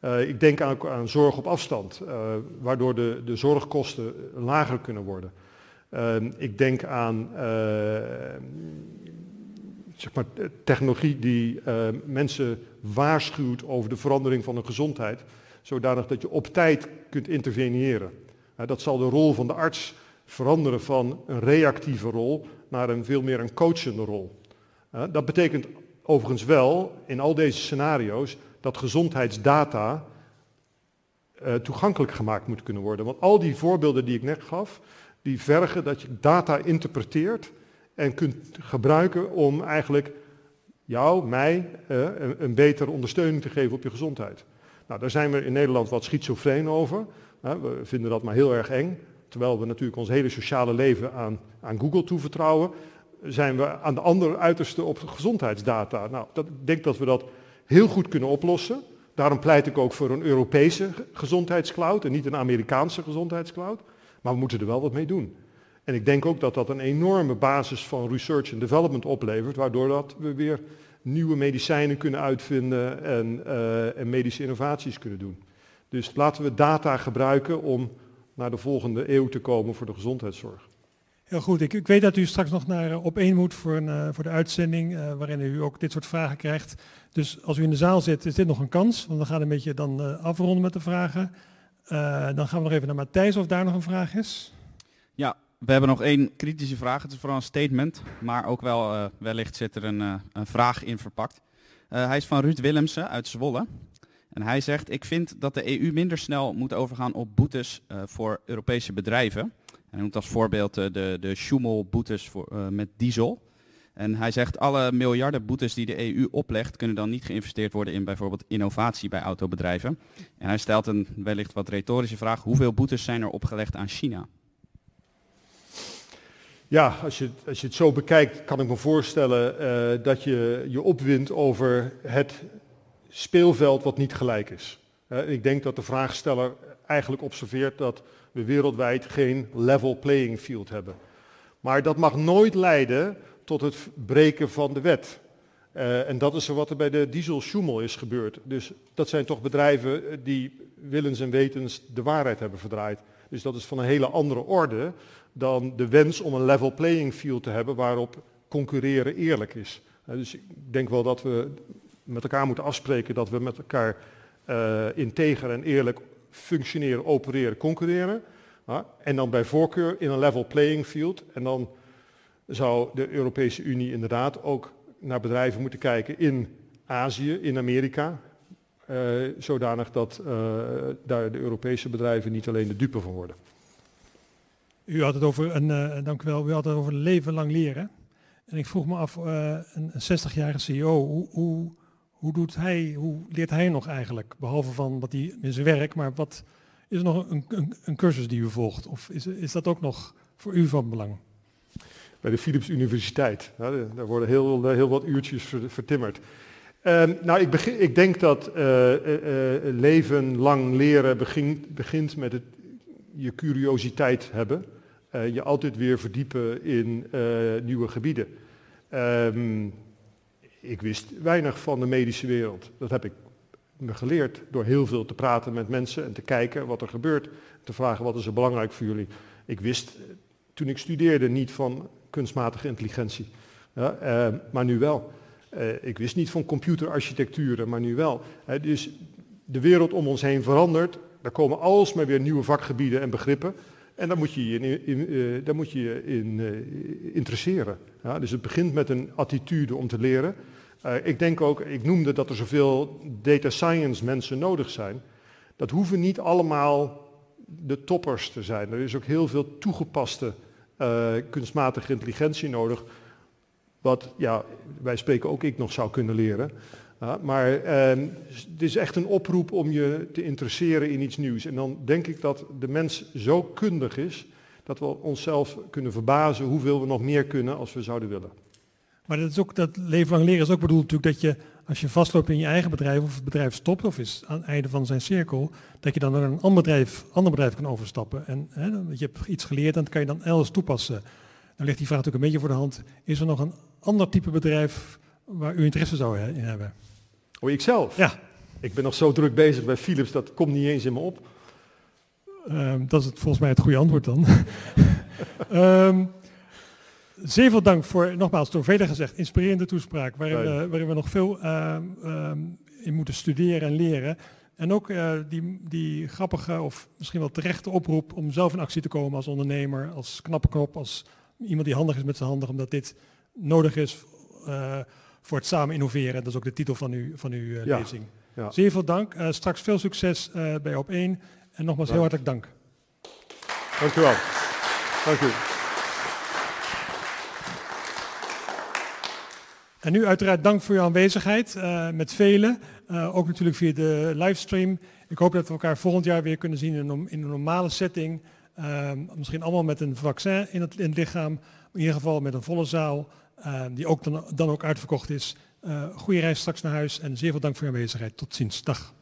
S2: Eh, ik denk aan, aan, zorg op afstand, eh, waardoor de, de zorgkosten lager kunnen worden. Ehm, ik denk aan zeg maar, technologie die uh, mensen waarschuwt over de verandering van hun gezondheid, zodanig dat je op tijd kunt interveneren. Uh, dat zal de rol van de arts veranderen van een reactieve rol naar een veel meer een coachende rol. Uh, dat betekent overigens wel in al deze scenario's dat gezondheidsdata toegankelijk gemaakt moet kunnen worden. Want al die voorbeelden die ik net gaf, die vergen dat je data interpreteert en kunt gebruiken om eigenlijk jou, mij, uh, een, betere ondersteuning te geven op je gezondheid. Nou, daar zijn we in Nederland wat schizofreen over. Uh, we vinden dat maar heel erg eng. Terwijl we natuurlijk ons hele sociale leven aan, aan Google toevertrouwen, zijn we aan de andere uiterste op gezondheidsdata. Nou, dat, ik denk dat we dat heel goed kunnen oplossen. Daarom pleit ik ook voor een Europese gezondheidscloud en niet een Amerikaanse gezondheidscloud. Maar we moeten er wel wat mee doen. En ik denk ook dat dat een enorme basis van research en development oplevert, waardoor dat we weer nieuwe medicijnen kunnen uitvinden en, uh, en medische innovaties kunnen doen. Dus laten we data gebruiken om naar de volgende eeuw te komen voor de gezondheidszorg.
S1: Heel goed. Ik, ik weet dat u straks nog naar uh, op één moet voor, een, uh, voor de uitzending, uh, waarin u ook dit soort vragen krijgt. Dus als u in de zaal zit, is dit nog een kans, want we gaan een beetje dan afronden met de vragen. dan gaan we nog even naar Matthijs of daar nog een vraag is.
S3: Ja, we hebben nog één kritische vraag. Het is vooral een statement, maar ook wel uh, wellicht zit er een, uh, een vraag in verpakt. Uh, hij is van Ruud Willemsen uit Zwolle. En hij zegt, ik vind dat de EU minder snel moet overgaan op boetes voor Europese bedrijven. En hij noemt als voorbeeld de, de Schumel-boetes met diesel. En hij zegt, alle miljarden boetes die de EU oplegt, kunnen dan niet geïnvesteerd worden in bijvoorbeeld innovatie bij autobedrijven. En hij stelt een wellicht wat retorische vraag, hoeveel boetes zijn er opgelegd aan China?
S2: Ja, als je, als je het zo bekijkt, kan ik me voorstellen uh, dat je je opwindt over het speelveld wat niet gelijk is. Uh, ik denk dat de vraagsteller eigenlijk observeert dat we wereldwijd geen level playing field hebben. Maar dat mag nooit leiden tot het breken van de wet. Uh, en dat is wat er bij de diesel Schumel is gebeurd. Dus dat zijn toch bedrijven die willens en wetens de waarheid hebben verdraaid. Dus dat is van een hele andere orde dan de wens om een level playing field te hebben waarop concurreren eerlijk is. Dus ik denk wel dat we met elkaar moeten afspreken dat we met elkaar uh, integer en eerlijk functioneren, opereren, concurreren. En dan bij voorkeur in een level playing field. En dan zou de Europese Unie inderdaad ook naar bedrijven moeten kijken in Azië, in Amerika. Uh, zodanig dat daar de Europese bedrijven niet alleen de dupe van worden.
S1: U had het over een, uh, dank u wel, u had het over leven lang leren. En ik vroeg me af, uh, een 60-jarige CEO, hoe, hoe, hoe, doet hij, hoe leert hij nog eigenlijk? Behalve van wat hij in zijn werk, maar wat is er nog een, een, een cursus die u volgt? Of is, is dat ook nog voor u van belang?
S2: bij de Philips Universiteit. Daar worden heel, heel wat uurtjes vertimmerd. Ehm, nou, ik, begin, ik, denk dat leven lang leren begint, begint met het, je curiositeit hebben. Je altijd weer verdiepen in nieuwe gebieden. Um, ik wist weinig van de medische wereld. Dat heb ik me geleerd door heel veel te praten met mensen en te kijken wat er gebeurt. Te vragen wat is er belangrijk voor jullie. Ik wist toen ik studeerde niet van kunstmatige intelligentie. Ja, uh, maar nu wel. Ik wist niet van computerarchitecturen, maar nu wel. Dus de wereld om ons heen verandert. Er komen alsmaar weer nieuwe vakgebieden en begrippen. En daar moet je je in, in, daar moet je in interesseren. Ja, dus het begint met een attitude om te leren. ik denk ook, ik noemde dat er zoveel data science mensen nodig zijn. Dat hoeven niet allemaal de toppers te zijn. Er is ook heel veel toegepaste kunstmatige intelligentie nodig. Wat ja, wij spreken ook ik nog zou kunnen leren. Maar uh, het is echt een oproep om je te interesseren in iets nieuws. En dan denk ik dat de mens zo kundig is dat we onszelf kunnen verbazen hoeveel we nog meer kunnen als we zouden willen.
S1: Maar dat, is ook, dat leven lang leren is ook bedoeld natuurlijk dat je als je vastloopt in je eigen bedrijf of het bedrijf stopt of is aan het einde van zijn cirkel, dat je dan naar een ander bedrijf, ander bedrijf kan overstappen. En hè, je hebt iets geleerd en dat kan je dan elders toepassen. Dan ligt die vraag natuurlijk een beetje voor de hand. Is er nog een ander type bedrijf waar u interesse zou in hebben?
S2: Oh, ikzelf?
S1: Ja.
S2: Ik ben nog zo druk bezig bij Philips, dat komt niet eens in me op.
S1: Um, dat is het, volgens mij het goede antwoord dan. um, zeer veel dank voor, nogmaals, door velen gezegd, inspirerende toespraak, waarin, we, waarin we nog veel uh, um, in moeten studeren en leren. En ook uh, die, die grappige of misschien wel terechte oproep om zelf in actie te komen als ondernemer, als knappe knop, als iemand die handig is met zijn handen, omdat dit nodig is uh, voor het samen innoveren. Dat is ook de titel van, uw, van uw ja. lezing. Ja. Zeer veel dank. straks veel succes bij op 1. En nogmaals heel hartelijk dank.
S2: Dank u wel. Dank u.
S1: En nu uiteraard dank voor uw aanwezigheid uh, met velen. Ook natuurlijk via de livestream. Ik hoop dat we elkaar volgend jaar weer kunnen zien in een, in een normale setting. Misschien allemaal met een vaccin in het, in het, lichaam. In ieder geval met een volle zaal. Die ook dan, dan ook uitverkocht is. goede reis straks naar huis en zeer veel dank voor uw aanwezigheid. Tot ziens. Dag.